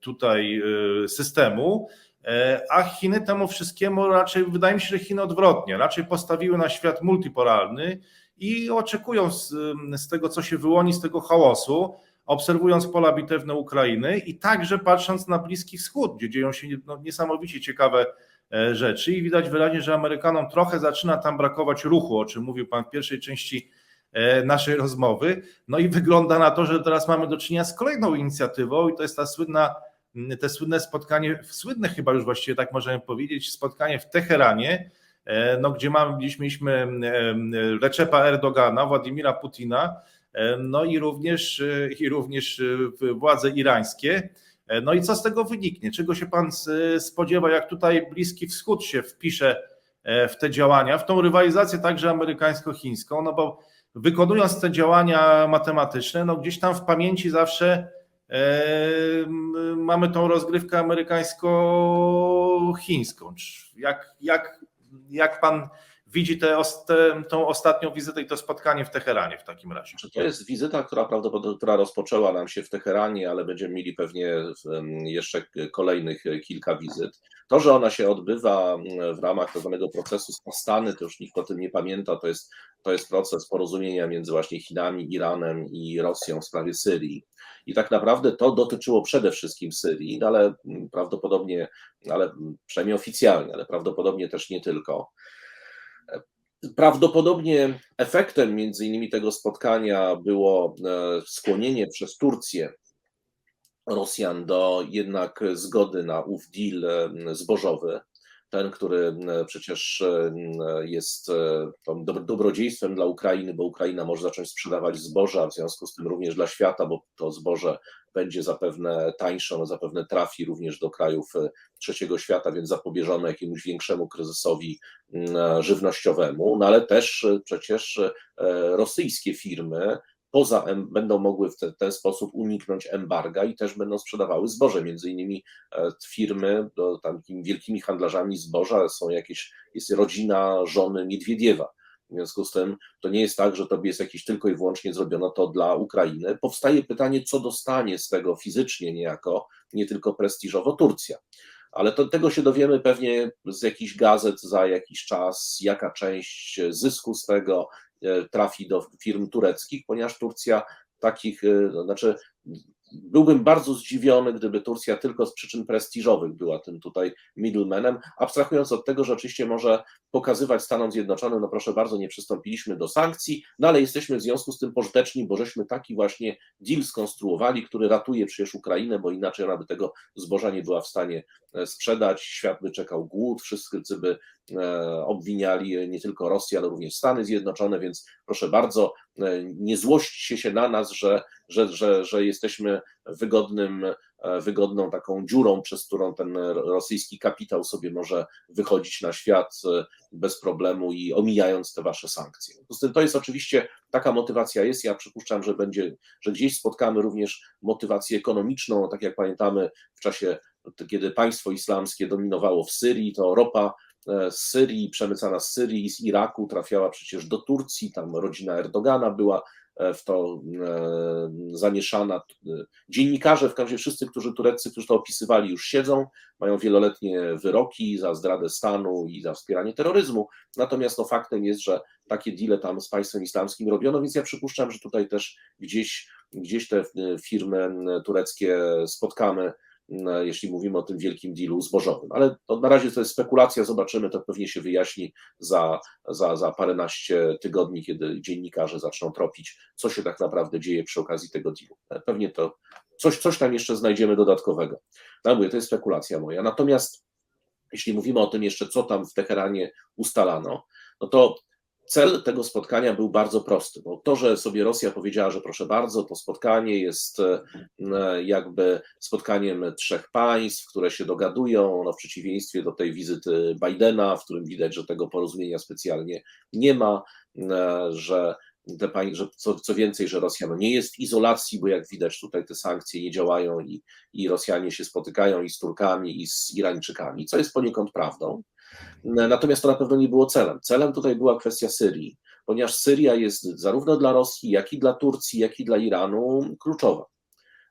A: tutaj systemu, a Chiny temu wszystkiemu raczej, wydaje mi się, że Chiny odwrotnie, raczej postawiły na świat multipolarny i oczekują z, z tego, co się wyłoni z tego chaosu, obserwując pola bitewne Ukrainy i także patrząc na Bliski Wschód, gdzie dzieją się no, niesamowicie ciekawe rzeczy i widać wyraźnie, że Amerykanom trochę zaczyna tam brakować ruchu, o czym mówił Pan w pierwszej części naszej rozmowy. No i wygląda na to, że teraz mamy do czynienia z kolejną inicjatywą i to jest ta słynna, te słynne spotkanie, słynne chyba już właściwie tak możemy powiedzieć, spotkanie w Teheranie, no, gdzie mamy, mieliśmy Reczepa Erdogana, Władimira Putina, no i również, i również władze irańskie. No i co z tego wyniknie? Czego się pan spodziewa, jak tutaj Bliski Wschód się wpisze w te działania, w tą rywalizację także amerykańsko-chińską, no bo wykonując te działania matematyczne, no gdzieś tam w pamięci zawsze e, mamy tą rozgrywkę amerykańsko-chińską. Jak, jak, jak pan widzi tę tą ostatnią wizytę i to spotkanie w Teheranie w takim razie?
B: To jest wizyta, która prawdopodobnie która rozpoczęła nam się w Teheranie, ale będziemy mieli pewnie jeszcze kolejnych kilka wizyt. To, że ona się odbywa w ramach tak zwanego procesu Stany, to już nikt o tym nie pamięta, to jest, to jest proces porozumienia między właśnie Chinami, Iranem i Rosją w sprawie Syrii. I tak naprawdę to dotyczyło przede wszystkim Syrii, no ale prawdopodobnie, ale przynajmniej oficjalnie, ale prawdopodobnie też nie tylko. Prawdopodobnie efektem między innymi tego spotkania było skłonienie przez Turcję Rosjan do jednak zgody na ów deal zbożowy, ten, który przecież jest dobrodziejstwem dla Ukrainy, bo Ukraina może zacząć sprzedawać zboże, a w związku z tym również dla świata, bo to zboże będzie zapewne tańsze, ono zapewne trafi również do krajów trzeciego świata, więc zapobieżono jakiemuś większemu kryzysowi żywnościowemu, no ale też przecież rosyjskie firmy poza, będą mogły w ten, sposób uniknąć embarga i też będą sprzedawały zboże. Między innymi firmy, do, takimi wielkimi handlarzami zboża są jakieś, jest rodzina żony Miedwiediewa. W związku z tym to nie jest tak, że to jest jakieś tylko i wyłącznie zrobiono to dla Ukrainy. Powstaje pytanie, co dostanie z tego fizycznie niejako, nie tylko prestiżowo Turcja. Ale to, tego się dowiemy pewnie z jakichś gazet za jakiś czas, jaka część zysku z tego, trafi do firm tureckich, ponieważ Turcja takich, znaczy byłbym bardzo zdziwiony, gdyby Turcja tylko z przyczyn prestiżowych była tym tutaj middlemanem, abstrahując od tego, że oczywiście może pokazywać Stanom Zjednoczonym, no proszę bardzo, nie przystąpiliśmy do sankcji, no ale jesteśmy w związku z tym pożyteczni, bo żeśmy taki właśnie deal skonstruowali, który ratuje przecież Ukrainę, bo inaczej ona by tego zboża nie była w stanie sprzedać, świat by czekał głód, wszyscy by obwiniali nie tylko Rosję, ale również Stany Zjednoczone, więc proszę bardzo, nie złośćcie się na nas, że, że, że, że jesteśmy wygodnym, wygodną taką dziurą, przez którą ten rosyjski kapitał sobie może wychodzić na świat bez problemu i omijając te wasze sankcje. To jest oczywiście taka motywacja jest. Ja przypuszczam, że będzie, że gdzieś spotkamy również motywację ekonomiczną, tak jak pamiętamy w czasie, kiedy państwo islamskie dominowało w Syrii, to ropa z Syrii, przemycana z Syrii z Iraku trafiała przecież do Turcji, tam rodzina Erdogana była w to zamieszana. Dziennikarze, w każdym wszyscy, którzy tureccy, którzy to opisywali, już siedzą, mają wieloletnie wyroki za zdradę stanu i za wspieranie terroryzmu. Natomiast no, faktem jest, że takie deale tam z państwem islamskim robiono, więc ja przypuszczam, że tutaj też gdzieś, gdzieś te firmy tureckie spotkamy jeśli mówimy o tym wielkim dealu zbożowym. Ale na razie to jest spekulacja, zobaczymy, to pewnie się wyjaśni za, za, za paręnaście tygodni, kiedy dziennikarze zaczną tropić, co się tak naprawdę dzieje przy okazji tego dealu. Pewnie to coś, coś tam jeszcze znajdziemy dodatkowego. No mówię, to jest spekulacja moja. Natomiast jeśli mówimy o tym jeszcze, co tam w Teheranie ustalano, no to Cel tego spotkania był bardzo prosty, bo to, że sobie Rosja powiedziała, że proszę bardzo, to spotkanie jest e, jakby spotkaniem trzech państw, które się dogadują, no w przeciwieństwie do tej wizyty Bidena, w którym widać, że tego porozumienia specjalnie nie ma, e, że te pań- że co, co więcej, że Rosja no nie jest w izolacji, bo jak widać tutaj te sankcje nie działają i, i Rosjanie się spotykają i z Turkami, i z Irańczykami, co jest poniekąd prawdą. Natomiast to na pewno nie było celem. Celem tutaj była kwestia Syrii, ponieważ Syria jest zarówno dla Rosji, jak i dla Turcji, jak i dla Iranu kluczowa.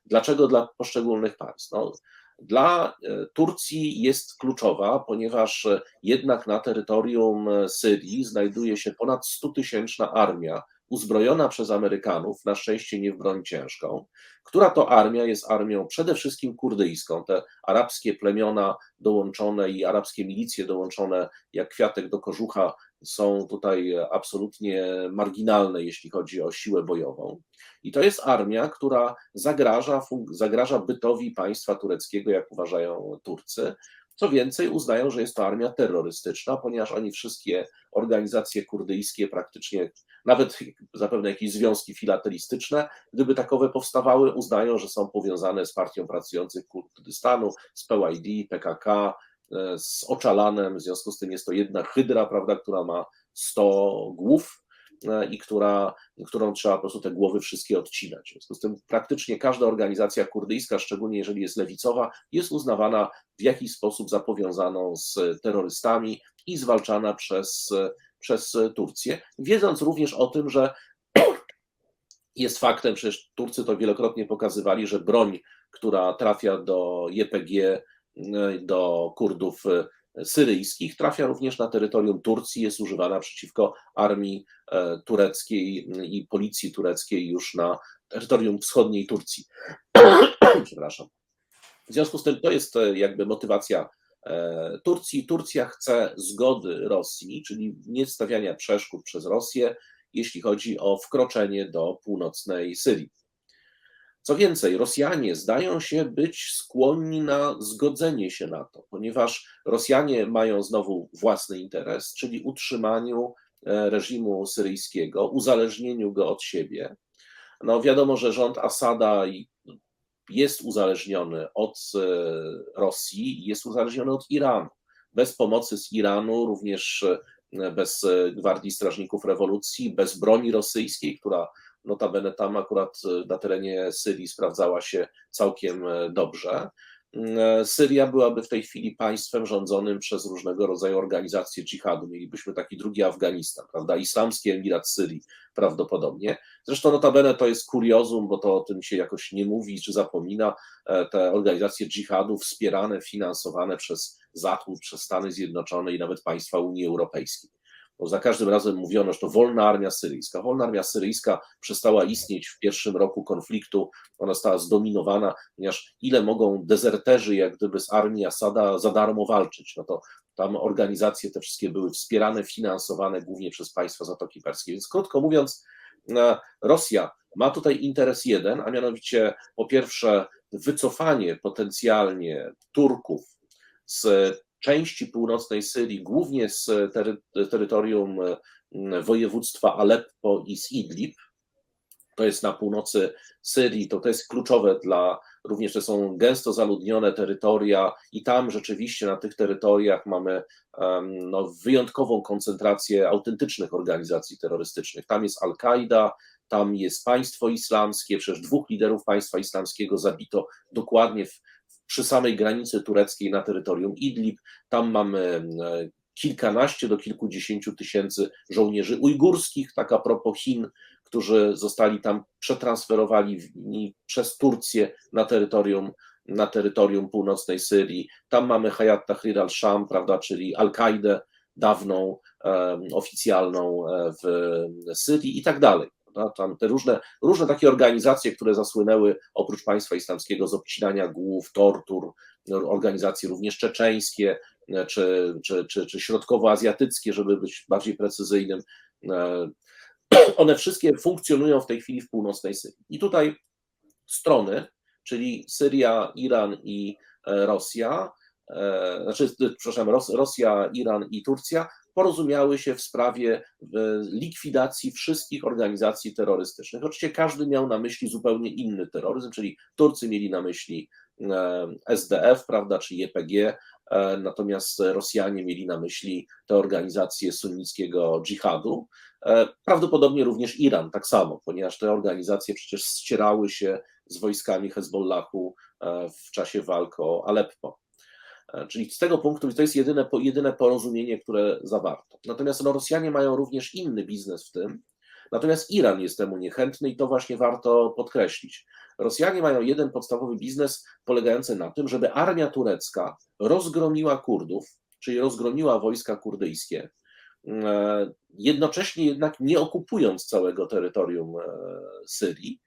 B: Dlaczego dla poszczególnych państw? No, dla e, Turcji jest kluczowa, ponieważ e, jednak na terytorium e, Syrii znajduje się ponad 100-tysięczna armia uzbrojona przez Amerykanów, na szczęście nie w broń ciężką, która to armia jest armią przede wszystkim kurdyjską. Te arabskie plemiona dołączone i arabskie milicje dołączone jak kwiatek do kożucha są tutaj absolutnie marginalne, jeśli chodzi o siłę bojową. I to jest armia, która zagraża, zagraża bytowi państwa tureckiego, jak uważają Turcy. Co więcej, uznają, że jest to armia terrorystyczna, ponieważ oni wszystkie organizacje kurdyjskie praktycznie nawet zapewne jakieś związki filatelistyczne, gdyby takowe powstawały, uznają, że są powiązane z Partią Pracujących Kurdystanu, z PYD, PKK, e, z Oczalanem, w związku z tym jest to jedna hydra, prawda, która ma 100 głów i która, którą trzeba po prostu te głowy wszystkie odcinać. W związku z tym praktycznie każda organizacja kurdyjska, szczególnie jeżeli jest lewicowa, jest uznawana w jakiś sposób za powiązaną z terrorystami i zwalczana przez przez Turcję, wiedząc również o tym, że jest faktem, przecież Turcy to wielokrotnie pokazywali, że broń, która trafia do JPG, do Kurdów syryjskich, trafia również na terytorium Turcji, jest używana przeciwko armii e, tureckiej i policji tureckiej już na terytorium wschodniej Turcji. Przepraszam. W związku z tym to jest e, jakby motywacja E, Turcji. Turcja chce zgody Rosji, czyli nie stawiania przeszkód przez Rosję, jeśli chodzi o wkroczenie do północnej Syrii. Co więcej, Rosjanie zdają się być skłonni na zgodzenie się na to, ponieważ Rosjanie mają znowu własny interes, czyli utrzymaniu e, reżimu syryjskiego, uzależnieniu go od siebie. No wiadomo, że rząd Asada jest uzależniony od e, Rosji i jest uzależniony od Iranu. Bez pomocy z Iranu, również e, bez Gwardii Strażników Rewolucji, bez broni rosyjskiej, która notabene tam akurat na terenie Syrii sprawdzała się całkiem dobrze. E, Syria byłaby w tej chwili państwem rządzonym przez różnego rodzaju organizacje dżihadu. Mielibyśmy taki drugi Afganistan, prawda? Islamski Emirat Syrii prawdopodobnie. Zresztą notabene to jest kuriozum, bo to o tym się jakoś nie mówi czy zapomina. E, te organizacje dżihadu wspierane, finansowane przez Zachód, przez Stany Zjednoczone i nawet państwa Unii Europejskiej bo za każdym razem mówiono, że to wolna armia syryjska. Wolna armia syryjska przestała istnieć w pierwszym roku konfliktu, ona została zdominowana, ponieważ ile mogą dezerterzy, jak gdyby z armii Asada za darmo walczyć, no to tam organizacje te wszystkie były wspierane, finansowane głównie przez państwa Zatoki Perskiej. Więc krótko mówiąc, e, Rosja ma tutaj interes jeden, a mianowicie po pierwsze wycofanie potencjalnie Turków z części północnej Syrii, głównie z tery terytorium mm, województwa Aleppo i z Idlib, to jest na północy Syrii, to, to jest kluczowe dla, również to są gęsto zaludnione terytoria i tam rzeczywiście na tych terytoriach mamy no, wyjątkową koncentrację autentycznych organizacji terrorystycznych. Tam jest Al-Kaida, tam jest państwo islamskie, przecież dwóch liderów państwa islamskiego zabito dokładnie w przy samej granicy tureckiej na terytorium Idlib. Tam mamy e, kilkanaście do kilkudziesięciu tysięcy żołnierzy ujgurskich, tak a propos Chin, którzy zostali tam przetransferowani przez Turcję na terytorium, na terytorium północnej Syrii. Tam mamy Hayat Tahrir al-Sham, prawda, czyli Al-Kaidę dawną, oficjalną e, w Syrii i tak dalej. Tam te różne, różne takie organizacje, które zasłynęły oprócz państwa islamskiego z obcinania głów, tortur, organizacje również czeczeńskie e, czy, czy, czy, czy środkowoazjatyckie, żeby być bardziej precyzyjnym. E, one wszystkie funkcjonują w tej chwili w północnej Syrii. I tutaj strony, czyli Syria, Iran i e, Rosja, znaczy, przepraszam, Rosja, Iran i Turcja porozumiały się w sprawie e, likwidacji wszystkich organizacji terrorystycznych. Oczywiście każdy miał na myśli zupełnie inny terroryzm, czyli Turcy mieli na myśli e, SDF, prawda, czy JPG, natomiast Rosjanie mieli na myśli te organizacje sunnickiego dżihadu. Prawdopodobnie również Iran tak samo, ponieważ te organizacje przecież ścierały się z wojskami Hezbollahu w czasie walk o Aleppo. E, czyli z tego punktu to jest jedyne, jedyne porozumienie, które zawarto. Natomiast no, Rosjanie mają również inny biznes w tym, natomiast Iran jest temu niechętny i to właśnie warto podkreślić. Rosjanie mają jeden podstawowy biznes polegający na tym, żeby armia turecka rozgromiła Kurdów, czyli rozgromiła wojska kurdyjskie, e, jednocześnie jednak nie okupując całego terytorium e, Syrii,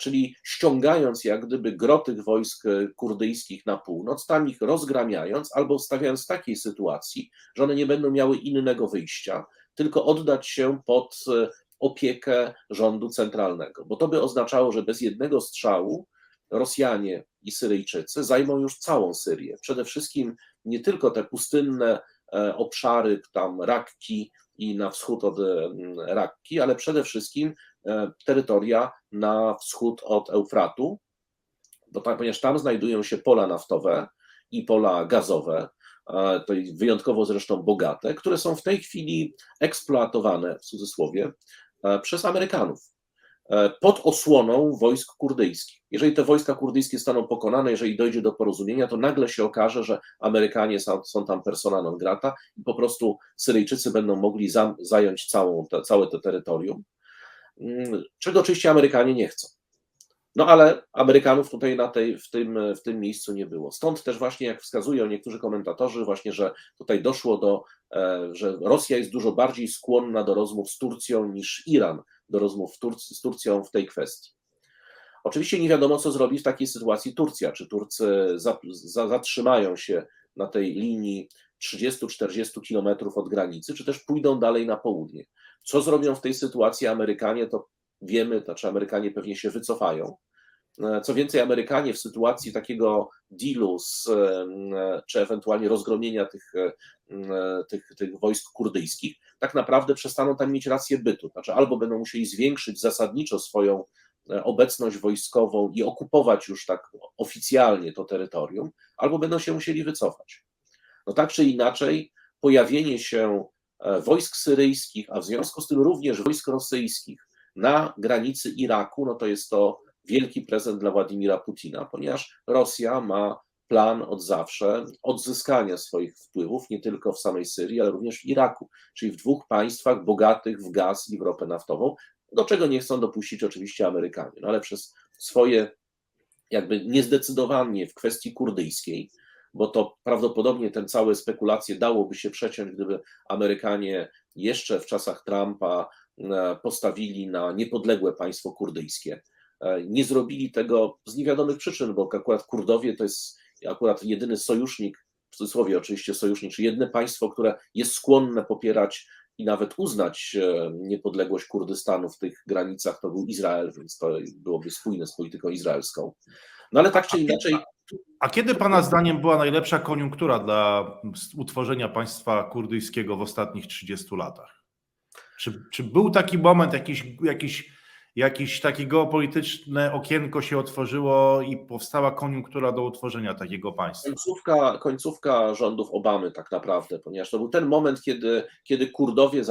B: czyli ściągając jak gdyby gro tych wojsk e, kurdyjskich na północ, tam ich rozgramiając albo stawiając w takiej sytuacji, że one nie będą miały innego wyjścia, tylko oddać się pod e, opiekę rządu centralnego, bo to by oznaczało, że bez jednego strzału Rosjanie i Syryjczycy zajmą już całą Syrię. Przede wszystkim nie tylko te pustynne obszary, tam Rakki i na wschód od Rakki, ale przede wszystkim E, terytoria na wschód od Eufratu, bo tam, ponieważ tam znajdują się pola naftowe i pola gazowe, e, to wyjątkowo zresztą bogate, które są w tej chwili eksploatowane w cudzysłowie e, przez Amerykanów pod osłoną wojsk kurdyjskich. Jeżeli te wojska kurdyjskie staną pokonane, jeżeli dojdzie do porozumienia, to nagle się okaże, że Amerykanie są, są tam persona non grata i po prostu Syryjczycy będą mogli za, zająć całą te, całe to terytorium. Mm, czego oczywiście Amerykanie nie chcą. No ale Amerykanów tutaj na tej, w, tym, w tym miejscu nie było. Stąd też właśnie, jak wskazują niektórzy komentatorzy, właśnie, że tutaj doszło do, e, że Rosja jest dużo bardziej skłonna do rozmów z Turcją niż Iran do rozmów z Turcją w tej kwestii. Oczywiście nie wiadomo, co zrobi w takiej sytuacji Turcja. Czy Turcy za, za, zatrzymają się na tej linii 30-40 kilometrów od granicy, czy też pójdą dalej na południe. Co zrobią w tej sytuacji Amerykanie, to wiemy, to znaczy Amerykanie pewnie się wycofają. E, co więcej, Amerykanie w sytuacji takiego dealu, z, e, czy ewentualnie rozgromienia tych, e, tych, tych wojsk kurdyjskich, tak naprawdę przestaną tam mieć rację bytu. Znaczy, albo będą musieli zwiększyć zasadniczo swoją obecność wojskową i okupować już tak oficjalnie to terytorium, albo będą się musieli wycofać. No tak czy inaczej, pojawienie się E, wojsk syryjskich, a w związku z tym również wojsk rosyjskich na granicy Iraku, no to jest to wielki prezent dla Władimira Putina, ponieważ Rosja ma plan od zawsze odzyskania swoich wpływów nie tylko w samej Syrii, ale również w Iraku, czyli w dwóch państwach bogatych w gaz i w ropę naftową, do czego nie chcą dopuścić oczywiście Amerykanie, no ale przez swoje jakby niezdecydowanie w kwestii kurdyjskiej, bo to prawdopodobnie ten całe spekulacje dałoby się przeciąć, gdyby Amerykanie jeszcze w czasach Trumpa e, postawili na niepodległe państwo kurdyjskie. E, nie zrobili tego z niewiadomych przyczyn, bo akurat Kurdowie to jest akurat jedyny sojusznik, w cudzysłowie oczywiście sojusznik, czy jedno państwo, które jest skłonne popierać i nawet uznać e, niepodległość Kurdystanu w tych granicach, to był Izrael, więc to byłoby spójne z polityką izraelską. No ale tak czy inaczej.
A: A kiedy Pana zdaniem była najlepsza koniunktura dla utworzenia państwa kurdyjskiego w ostatnich 30 latach? Czy, czy był taki moment, jakiś, jakiś, jakiś takie geopolityczne okienko się otworzyło i powstała koniunktura do utworzenia takiego państwa?
B: Końcówka, końcówka rządów Obamy tak naprawdę, ponieważ to był ten moment, kiedy, kiedy Kurdowie,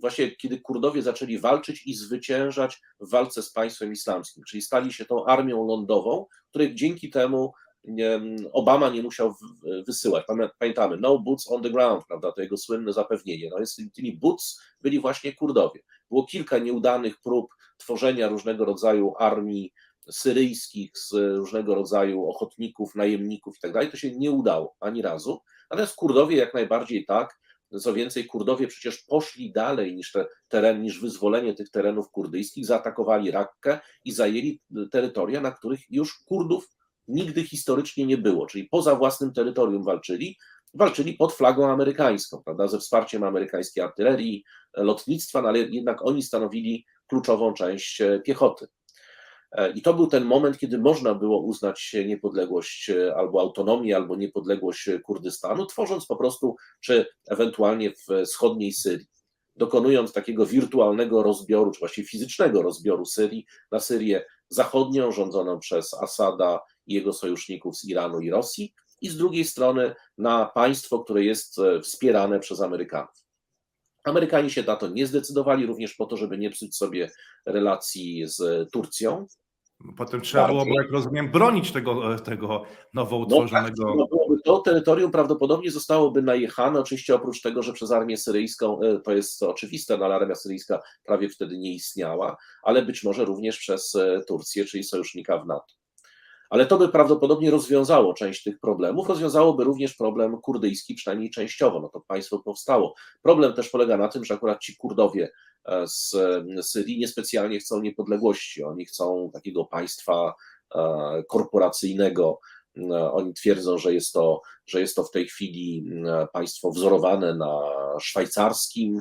B: właśnie kiedy Kurdowie zaczęli walczyć i zwyciężać w walce z państwem islamskim, czyli stali się tą armią lądową, której dzięki temu Obama nie musiał wysyłać. Pamiętamy, no boots on the ground, prawda, to jego słynne zapewnienie. No jest, tymi boots byli właśnie Kurdowie. Było kilka nieudanych prób tworzenia różnego rodzaju armii syryjskich, z różnego rodzaju ochotników, najemników i tak dalej. To się nie udało ani razu. Natomiast Kurdowie jak najbardziej tak. Co więcej, Kurdowie przecież poszli dalej niż te teren, niż wyzwolenie tych terenów kurdyjskich, zaatakowali Rakkę i zajęli terytoria, na których już Kurdów nigdy historycznie nie było, czyli poza własnym terytorium walczyli, walczyli pod flagą amerykańską, prawda, ze wsparciem amerykańskiej artylerii, lotnictwa, no ale jednak oni stanowili kluczową część e, piechoty. I to był ten moment, kiedy można było uznać niepodległość albo autonomię, albo niepodległość Kurdystanu, tworząc po prostu, czy ewentualnie w wschodniej Syrii, dokonując takiego wirtualnego rozbioru, czy właściwie fizycznego rozbioru Syrii na Syrię zachodnią, rządzoną przez Asada i jego sojuszników z Iranu i Rosji, i z drugiej strony na państwo, które jest wspierane przez Amerykanów. Amerykanie się na to nie zdecydowali, również po to, żeby nie psuć sobie relacji z Turcją.
A: Potem trzeba byłoby, jak rozumiem, bronić tego, tego nowo utworzonego.
B: No, tak, to terytorium prawdopodobnie zostałoby najechane, oczywiście oprócz tego, że przez armię syryjską, e, to jest oczywiste, no ale armia syryjska prawie wtedy nie istniała, ale być może również przez e, Turcję, czyli sojusznika w NATO ale to by prawdopodobnie rozwiązało część tych problemów. Rozwiązałoby również problem kurdyjski, przynajmniej częściowo. No to państwo powstało. Problem też polega na tym, że akurat ci Kurdowie e, z Syrii niespecjalnie chcą niepodległości. Oni chcą takiego państwa e, korporacyjnego. E, oni twierdzą, że jest to, że jest to w tej chwili państwo wzorowane na szwajcarskim,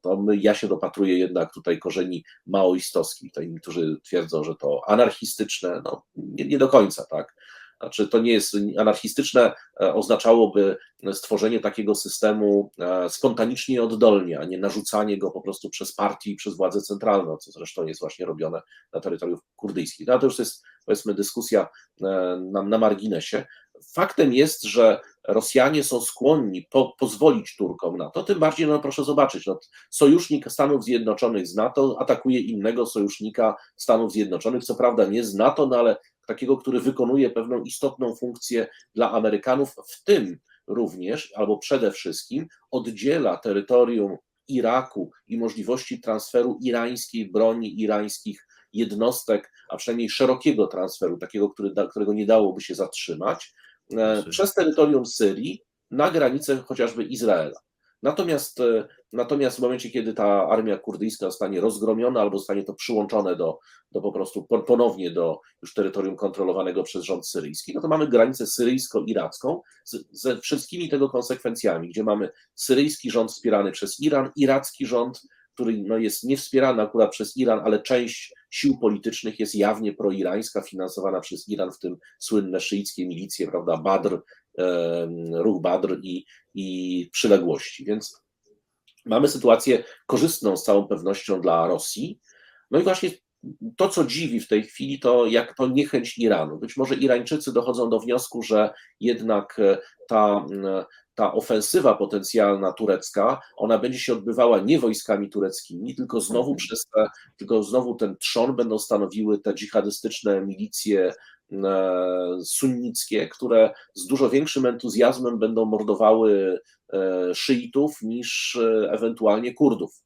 B: to my, ja się dopatruję jednak tutaj korzeni maoistowskich. To niektórzy twierdzą, że to anarchistyczne, no nie, nie do końca, tak. Znaczy, to nie jest anarchistyczne, e, oznaczałoby stworzenie takiego systemu e, spontanicznie i oddolnie, a nie narzucanie go po prostu przez partii i przez władze centralne, co zresztą jest właśnie robione na terytorium kurdyjskim. No, to już jest, powiedzmy, dyskusja e, na, na marginesie. Faktem jest, że Rosjanie są skłonni po, pozwolić Turkom na to, tym bardziej, no proszę zobaczyć, no, sojusznik Stanów Zjednoczonych z NATO atakuje innego sojusznika Stanów Zjednoczonych, co prawda nie z NATO, no ale takiego, który wykonuje pewną istotną funkcję dla Amerykanów, w tym również, albo przede wszystkim, oddziela terytorium Iraku i możliwości transferu irańskiej broni, irańskich jednostek, a przynajmniej szerokiego transferu, takiego, który, którego nie dałoby się zatrzymać, przez terytorium Syrii na granicę chociażby Izraela. Natomiast, e, natomiast w momencie, kiedy ta armia kurdyjska zostanie rozgromiona albo zostanie to przyłączone do, do po prostu ponownie do już terytorium kontrolowanego przez rząd syryjski, no to mamy granicę syryjsko-iracką z, ze wszystkimi tego konsekwencjami, gdzie mamy syryjski rząd wspierany przez Iran, iracki rząd, który no, jest nie wspierany akurat przez Iran, ale część sił politycznych jest jawnie proirańska, finansowana przez Iran, w tym słynne szyickie milicje, prawda, Badr, ruch Badr i, i przyległości. Więc mamy sytuację korzystną z całą pewnością dla Rosji. No i właśnie to, co dziwi w tej chwili, to jak to niechęć Iranu. Być może Irańczycy dochodzą do wniosku, że jednak e, ta, ta ofensywa potencjalna turecka, ona będzie się odbywała nie wojskami tureckimi, tylko znowu mhm. przez te, tylko znowu ten trzon będą stanowiły te dżihadystyczne milicje E, sunnickie, które z dużo większym entuzjazmem będą mordowały e, szyitów niż e, ewentualnie Kurdów.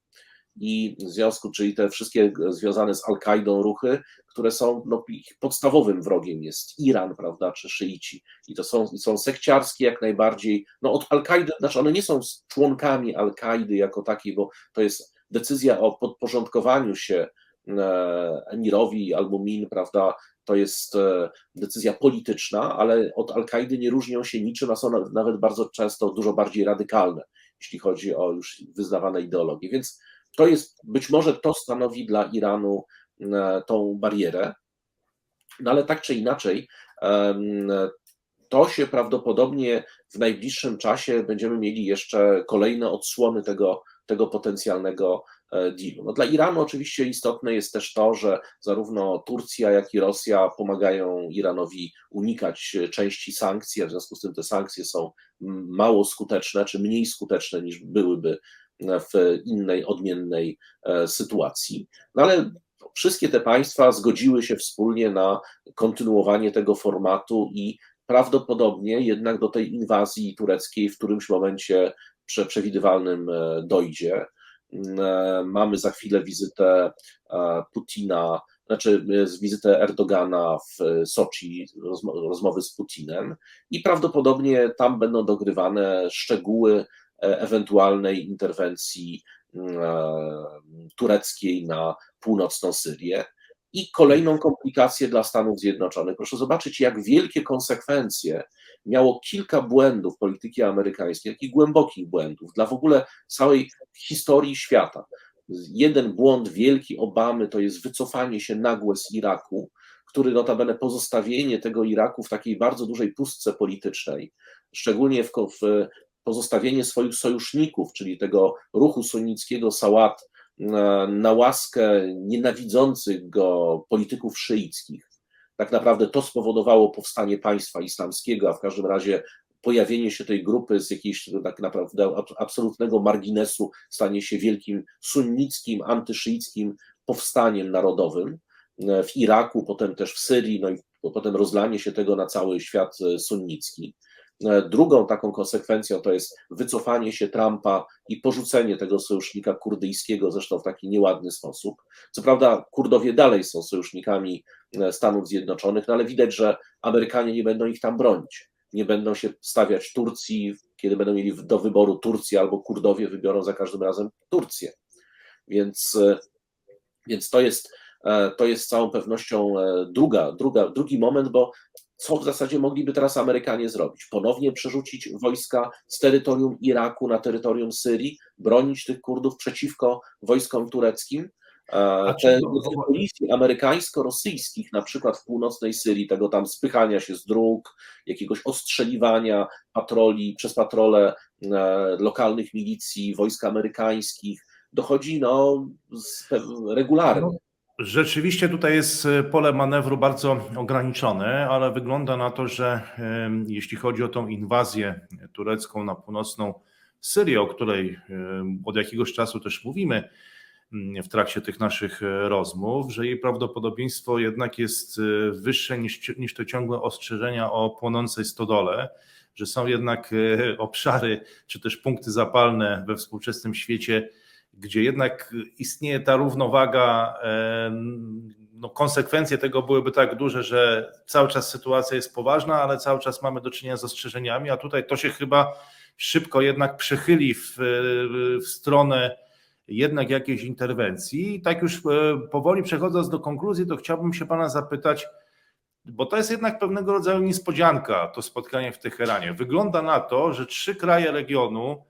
B: I w związku, czyli te wszystkie związane z Al-Kaidą ruchy, które są no, ich podstawowym wrogiem jest Iran, prawda, czy szyici. I to są, są sekciarskie jak najbardziej. No od Al-Kaidy, znaczy one nie są członkami Al-Kaidy jako takiej, bo to jest decyzja o podporządkowaniu się emirowi albo min, prawda, to jest e, decyzja polityczna, ale od Al-Kaidy nie różnią się niczym, a są nawet bardzo często dużo bardziej radykalne, jeśli chodzi o już wyznawane ideologie. Więc to jest, być może to stanowi dla Iranu e, tą barierę, no ale tak czy inaczej, to się prawdopodobnie w najbliższym czasie będziemy mieli jeszcze kolejne odsłony tego, tego potencjalnego E, dealu. No dla Iranu oczywiście istotne jest też to, że zarówno Turcja, jak i Rosja pomagają Iranowi unikać części sankcji, a w związku z tym te sankcje są mało skuteczne, czy mniej skuteczne niż byłyby w innej, odmiennej e, sytuacji. No ale wszystkie te państwa zgodziły się wspólnie na kontynuowanie tego formatu i prawdopodobnie jednak do tej inwazji tureckiej w którymś momencie przewidywalnym e, dojdzie. E, mamy za chwilę wizytę e, Putina, znaczy e, wizytę Erdogana w Soczi, rozmowy z Putinem i prawdopodobnie tam będą dogrywane szczegóły ewentualnej interwencji tureckiej na północną Syrię. I kolejną komplikację dla Stanów Zjednoczonych. Proszę zobaczyć, jak wielkie konsekwencje miało kilka błędów polityki amerykańskiej, takich głębokich błędów dla w ogóle całej historii świata. jeden błąd wielki Obamy to jest wycofanie się nagłe z Iraku, który notabene pozostawienie tego Iraku w takiej bardzo dużej pustce politycznej, szczególnie w, w pozostawienie swoich sojuszników, czyli tego ruchu sunnickiego Sałat na, na łaskę nienawidzących go polityków szyickich. Tak naprawdę to spowodowało powstanie państwa islamskiego, a w każdym razie pojawienie się tej grupy z jakiejś tak naprawdę absolutnego marginesu stanie się wielkim sunnickim, antyszyickim powstaniem narodowym w Iraku, potem też w Syrii, no i potem rozlanie się tego na cały świat sunnicki. Drugą taką konsekwencją to jest wycofanie się Trumpa i porzucenie tego sojusznika kurdyjskiego, zresztą w taki nieładny sposób. Co prawda, Kurdowie dalej są sojusznikami Stanów Zjednoczonych, no ale widać, że Amerykanie nie będą ich tam bronić. Nie będą się stawiać Turcji, kiedy będą mieli do wyboru Turcję albo Kurdowie wybiorą za każdym razem Turcję. Więc, więc to jest to jest z całą pewnością druga, druga, drugi moment, bo co w zasadzie mogliby teraz Amerykanie zrobić? Ponownie przerzucić wojska z terytorium Iraku na terytorium Syrii, bronić tych Kurdów przeciwko wojskom tureckim? Te policji amerykańsko-rosyjskich, na przykład w północnej Syrii, tego tam spychania się z dróg, jakiegoś ostrzeliwania patroli przez patrole lokalnych milicji, wojsk amerykańskich, dochodzi no, regularnie.
A: Rzeczywiście tutaj jest e, pole manewru bardzo ograniczone, ale wygląda na to, że jeśli chodzi o tą inwazję turecką na północną Syrię, o której od jakiegoś czasu też mówimy mm, w trakcie tych naszych e, rozmów, że jej prawdopodobieństwo jednak jest e, wyższe niż, niż te ciągłe ostrzeżenia o płonącej stodole, że są jednak obszary czy też punkty zapalne we współczesnym świecie, gdzie jednak istnieje ta równowaga, no konsekwencje tego byłyby tak duże, że cały czas sytuacja jest poważna, ale cały czas mamy do czynienia z ostrzeżeniami, a tutaj to się chyba szybko jednak przechyli w, w stronę jednak jakiejś interwencji. I tak już e, powoli przechodząc do konkluzji, to chciałbym się Pana zapytać, bo to jest jednak pewnego rodzaju niespodzianka, to spotkanie w Teheranie. Wygląda na to, że trzy kraje regionu,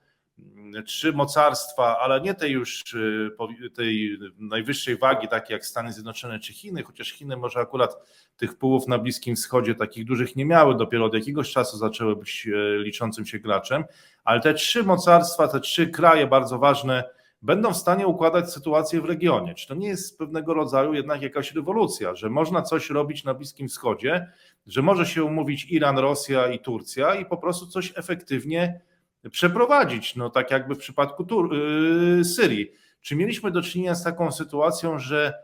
A: trzy mocarstwa, ale nie tej już y, tej najwyższej wagi, takie jak Stany Zjednoczone czy Chiny, chociaż Chiny może akurat tych wpływów na Bliskim Wschodzie takich dużych nie miały, dopiero od jakiegoś czasu zaczęły być y, liczącym się graczem, ale te trzy mocarstwa, te trzy kraje bardzo ważne będą w stanie układać sytuację w regionie. Czy to nie jest pewnego rodzaju jednak jakaś rewolucja, że można coś robić na Bliskim Wschodzie, że może się umówić Iran, Rosja i Turcja i po prostu coś efektywnie przeprowadzić, no tak jakby w przypadku Tur yy, Syrii. Czy mieliśmy do czynienia z taką sytuacją, że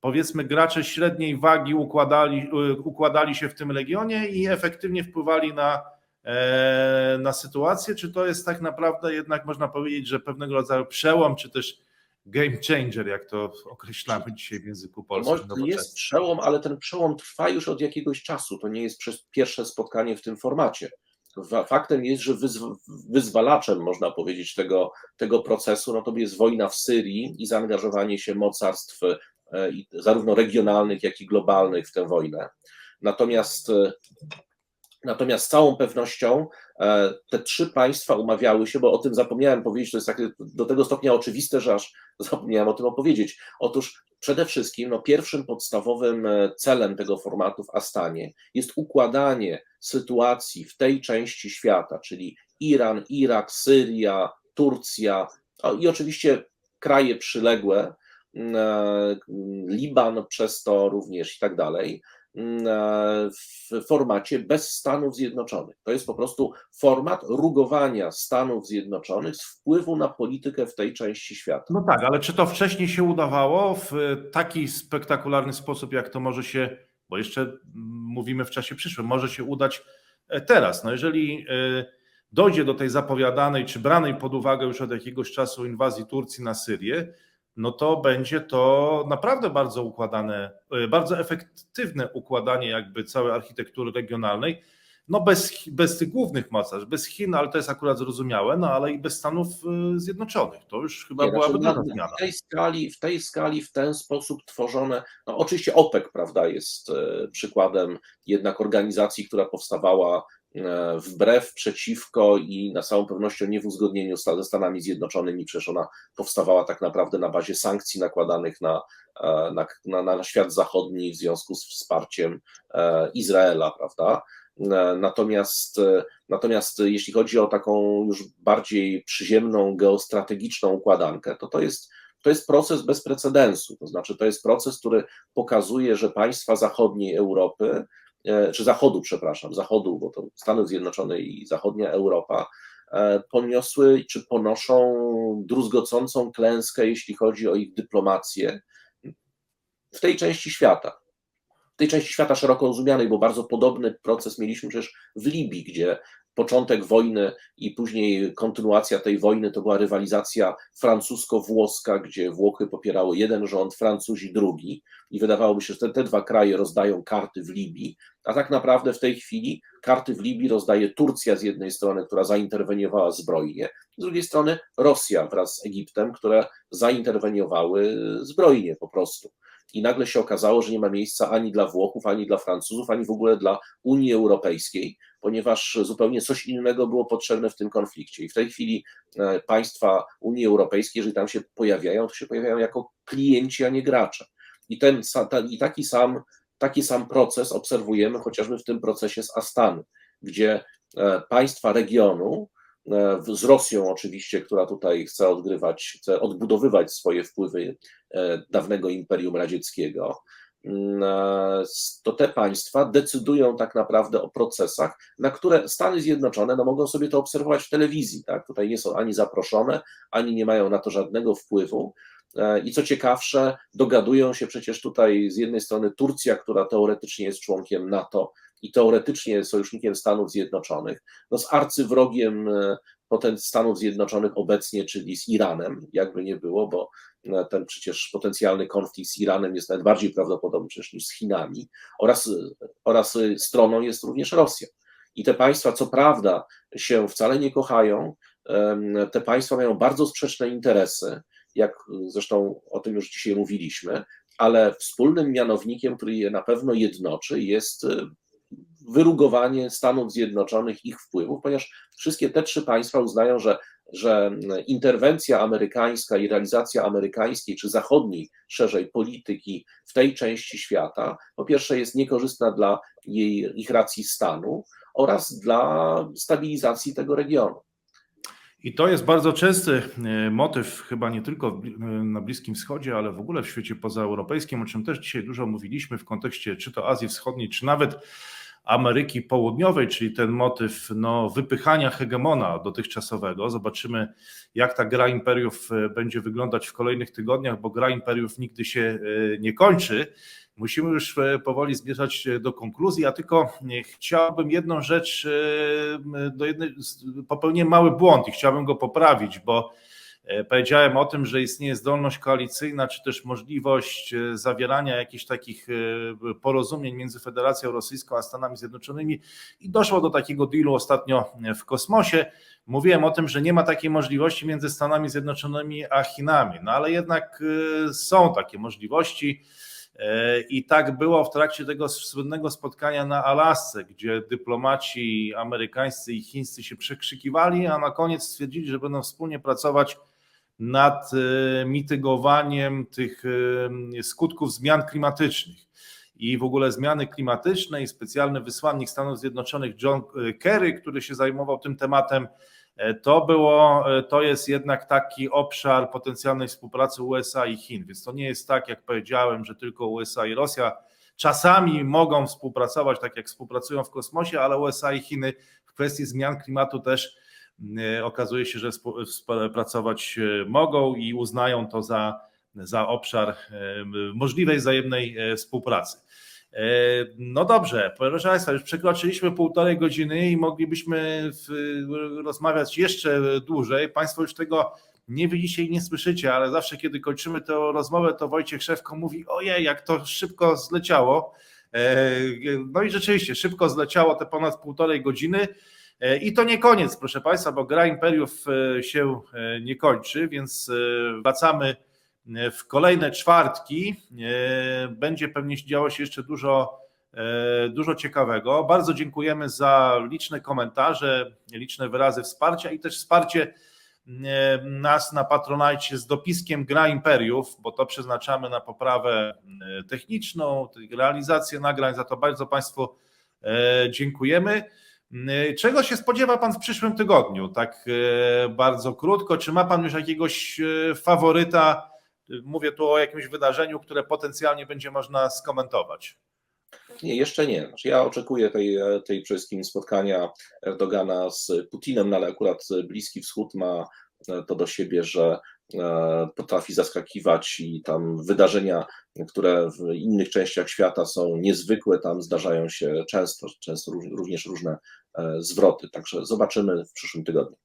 A: powiedzmy gracze średniej wagi układali, yy, układali się w tym regionie i efektywnie wpływali na, e, na sytuację, czy to jest tak naprawdę jednak można powiedzieć, że pewnego rodzaju przełom, czy też game changer, jak to określamy dzisiaj w języku polskim.
B: Może jest przełom, ale ten przełom trwa już od jakiegoś czasu. To nie jest przez pierwsze spotkanie w tym formacie. Faktem jest, że wyzwalaczem, można powiedzieć, tego, tego procesu no to jest wojna w Syrii i zaangażowanie się mocarstw e, zarówno regionalnych, jak i globalnych w tę wojnę. Natomiast e, Natomiast z całą pewnością te trzy państwa umawiały się, bo o tym zapomniałem powiedzieć, to jest do tego stopnia oczywiste, że aż zapomniałem o tym opowiedzieć. Otóż przede wszystkim no, pierwszym podstawowym e, celem tego formatu w Astanie jest układanie sytuacji w tej części świata, czyli Iran, Irak, Syria, Turcja i oczywiście kraje przyległe, e, Liban przez to również i tak dalej w formacie bez Stanów Zjednoczonych. To jest po prostu format rugowania Stanów Zjednoczonych z wpływu na politykę w tej części świata.
A: No tak, ale czy to wcześniej się udawało w taki spektakularny sposób, jak to może się, bo jeszcze mówimy w czasie przyszłym, może się udać e, teraz? No jeżeli e, dojdzie do tej zapowiadanej czy branej pod uwagę już od jakiegoś czasu inwazji Turcji na Syrię, no to będzie to naprawdę bardzo układane, e, bardzo efektywne układanie jakby całej architektury regionalnej, no bez, bez tych głównych mocarstw, bez Chin, ale to jest akurat zrozumiałe, no ale i bez Stanów e, Zjednoczonych. To już chyba Nie, byłaby znaczy, zmiana.
B: W tej, skali, w tej skali, w ten sposób tworzone, no oczywiście OPEC, prawda, jest e, przykładem jednak organizacji, która powstawała wbrew, przeciwko i na całą pewnością nie w uzgodnieniu ze Stanami Zjednoczonymi, przecież ona powstawała tak naprawdę na bazie sankcji nakładanych na, e, na, na, na świat zachodni w związku z wsparciem e, Izraela, prawda? E, Natomiast, e, natomiast jeśli chodzi o taką już bardziej przyziemną, geostrategiczną układankę, to to jest, to jest proces bez precedensu. To znaczy, to jest proces, który pokazuje, że państwa zachodniej Europy, e, czy Zachodu, przepraszam, Zachodu, bo to Stany Zjednoczone i zachodnia Europa, e, poniosły czy ponoszą druzgocącą klęskę, jeśli chodzi o ich dyplomację w tej części świata tej części świata szeroko rozumianej, bo bardzo podobny proces mieliśmy przecież w Libii, gdzie początek wojny i później kontynuacja tej wojny to była rywalizacja francusko-włoska, gdzie Włochy popierały jeden rząd, Francuzi drugi. I wydawałoby się, że te, te dwa kraje rozdają karty w Libii, a tak naprawdę w tej chwili karty w Libii rozdaje Turcja z jednej strony, która zainterweniowała zbrojnie, z drugiej strony Rosja wraz z Egiptem, które zainterweniowały zbrojnie po prostu i nagle się okazało, że nie ma miejsca ani dla Włochów, ani dla Francuzów, ani w ogóle dla Unii Europejskiej, ponieważ zupełnie coś innego było potrzebne w tym konflikcie. I w tej chwili e, państwa Unii Europejskiej, jeżeli tam się pojawiają, to się pojawiają jako klienci, a nie gracze. I, ten, i taki, sam, taki sam proces obserwujemy chociażby w tym procesie z Astany, gdzie e, państwa regionu, z Rosją oczywiście, która tutaj chce odgrywać, chce odbudowywać swoje wpływy e, dawnego Imperium Radzieckiego, mm, e, to te państwa decydują tak naprawdę o procesach, na które Stany Zjednoczone no, mogą sobie to obserwować w telewizji. Tak? Tutaj nie są ani zaproszone, ani nie mają na to żadnego wpływu. E, I co ciekawsze, dogadują się przecież tutaj z jednej strony Turcja, która teoretycznie jest członkiem NATO i teoretycznie sojusznikiem Stanów Zjednoczonych, no z arcywrogiem e, Stanów Zjednoczonych obecnie, czyli z Iranem, jakby nie było, bo e, ten przecież potencjalny konflikt z Iranem jest nawet bardziej prawdopodobny niż z Chinami, oraz, oraz e, stroną jest również Rosja. I te państwa, co prawda, się wcale nie kochają, te państwa mają bardzo sprzeczne interesy, jak zresztą o tym już dzisiaj mówiliśmy, ale wspólnym mianownikiem, który je na pewno jednoczy, jest wyrugowanie Stanów Zjednoczonych ich wpływów, ponieważ wszystkie te trzy państwa uznają, że, że interwencja amerykańska i realizacja amerykańskiej czy zachodniej szerzej polityki w tej części świata, po pierwsze jest niekorzystna dla jej, ich racji stanu oraz dla stabilizacji tego regionu.
A: I to jest bardzo częsty e, motyw, chyba nie tylko e, na Bliskim Wschodzie, ale w ogóle w świecie pozaeuropejskim, o czym też dzisiaj dużo mówiliśmy w kontekście czy to Azji Wschodniej, czy nawet Ameryki Południowej, czyli ten motyw no, wypychania hegemona dotychczasowego. Zobaczymy, jak ta gra imperiów e, będzie wyglądać w kolejnych tygodniach, bo gra imperiów nigdy się e, nie kończy. Musimy już e, powoli zmierzać się do konkluzji. Ja tylko chciałbym jedną rzecz, do jednej, popełniłem mały błąd i chciałbym go poprawić, bo powiedziałem o tym, że istnieje zdolność koalicyjna, czy też możliwość e, zawierania jakichś takich e, porozumień między Federacją Rosyjską a Stanami Zjednoczonymi i doszło do takiego dealu ostatnio w kosmosie. Mówiłem o tym, że nie ma takiej możliwości między Stanami Zjednoczonymi a Chinami, no ale jednak e, są takie możliwości. E, I tak było w trakcie tego słynnego spotkania na Alasce, gdzie dyplomaci amerykańscy i chińscy się przekrzykiwali, a na koniec stwierdzili, że będą wspólnie pracować nad e, mitygowaniem tych e, skutków zmian klimatycznych. I w ogóle zmiany klimatyczne i specjalny wysłannik Stanów Zjednoczonych John e, Kerry, który się zajmował tym tematem, to było, to jest jednak taki obszar potencjalnej współpracy USA i Chin, więc to nie jest tak, jak powiedziałem, że tylko USA i Rosja czasami mogą współpracować, tak jak współpracują w kosmosie, ale USA i Chiny w kwestii zmian klimatu też okazuje się, że współ- współpracować e, mogą i uznają to za, za obszar e, możliwej wzajemnej e, współpracy. E, No dobrze, proszę Państwa, już przekroczyliśmy półtorej godziny i moglibyśmy rozmawiać jeszcze dłużej. Państwo już tego nie widzicie i nie słyszycie, ale zawsze kiedy kończymy tę rozmowę, to Wojciech Szewko mówi, ojej, jak to szybko zleciało. E, No i rzeczywiście, szybko zleciało te ponad półtorej godziny. E, I to nie koniec, proszę Państwa, bo gra imperiów e, się e, nie kończy, więc wracamy w kolejne czwartki. Będzie pewnie działo się jeszcze dużo dużo ciekawego. Bardzo dziękujemy za liczne komentarze, liczne wyrazy wsparcia i też wsparcie nas na Patronite z dopiskiem Gra Imperiów, bo to przeznaczamy na poprawę techniczną, realizację nagrań. Za to bardzo Państwu dziękujemy. E, Czego się spodziewa Pan w przyszłym tygodniu? Tak e, bardzo krótko. Czy ma Pan już jakiegoś e, faworyta? Mówię tu o jakimś wydarzeniu, które potencjalnie będzie można skomentować.
B: Nie, jeszcze nie. Znaczy ja oczekuję tej, tej przede wszystkim spotkania Erdogana z Putinem, no ale akurat Bliski Wschód ma to do siebie, że e, potrafi zaskakiwać i tam wydarzenia, które w innych częściach świata są niezwykłe, tam zdarzają się często, często również różne e, zwroty. Także zobaczymy w przyszłym tygodniu.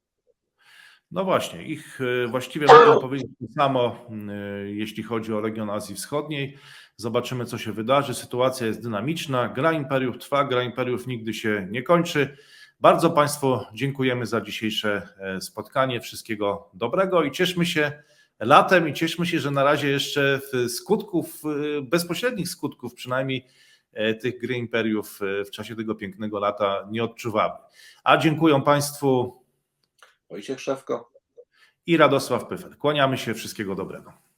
A: No właśnie, ich e, właściwie mogą powiedzieć to samo, e, jeśli chodzi o region Azji Wschodniej. Zobaczymy, co się wydarzy. Sytuacja jest dynamiczna. Gra imperiów trwa, gra imperiów nigdy się nie kończy. Bardzo Państwu dziękujemy za dzisiejsze e, spotkanie. Wszystkiego dobrego i cieszmy się latem i cieszmy się, że na razie jeszcze skutków, e, bezpośrednich skutków przynajmniej e, tych gry imperiów e, w czasie tego pięknego lata nie odczuwamy. A dziękuję Państwu
B: Wojciech Szewko.
A: i Radosław Pyfer. Kłaniamy się, wszystkiego dobrego.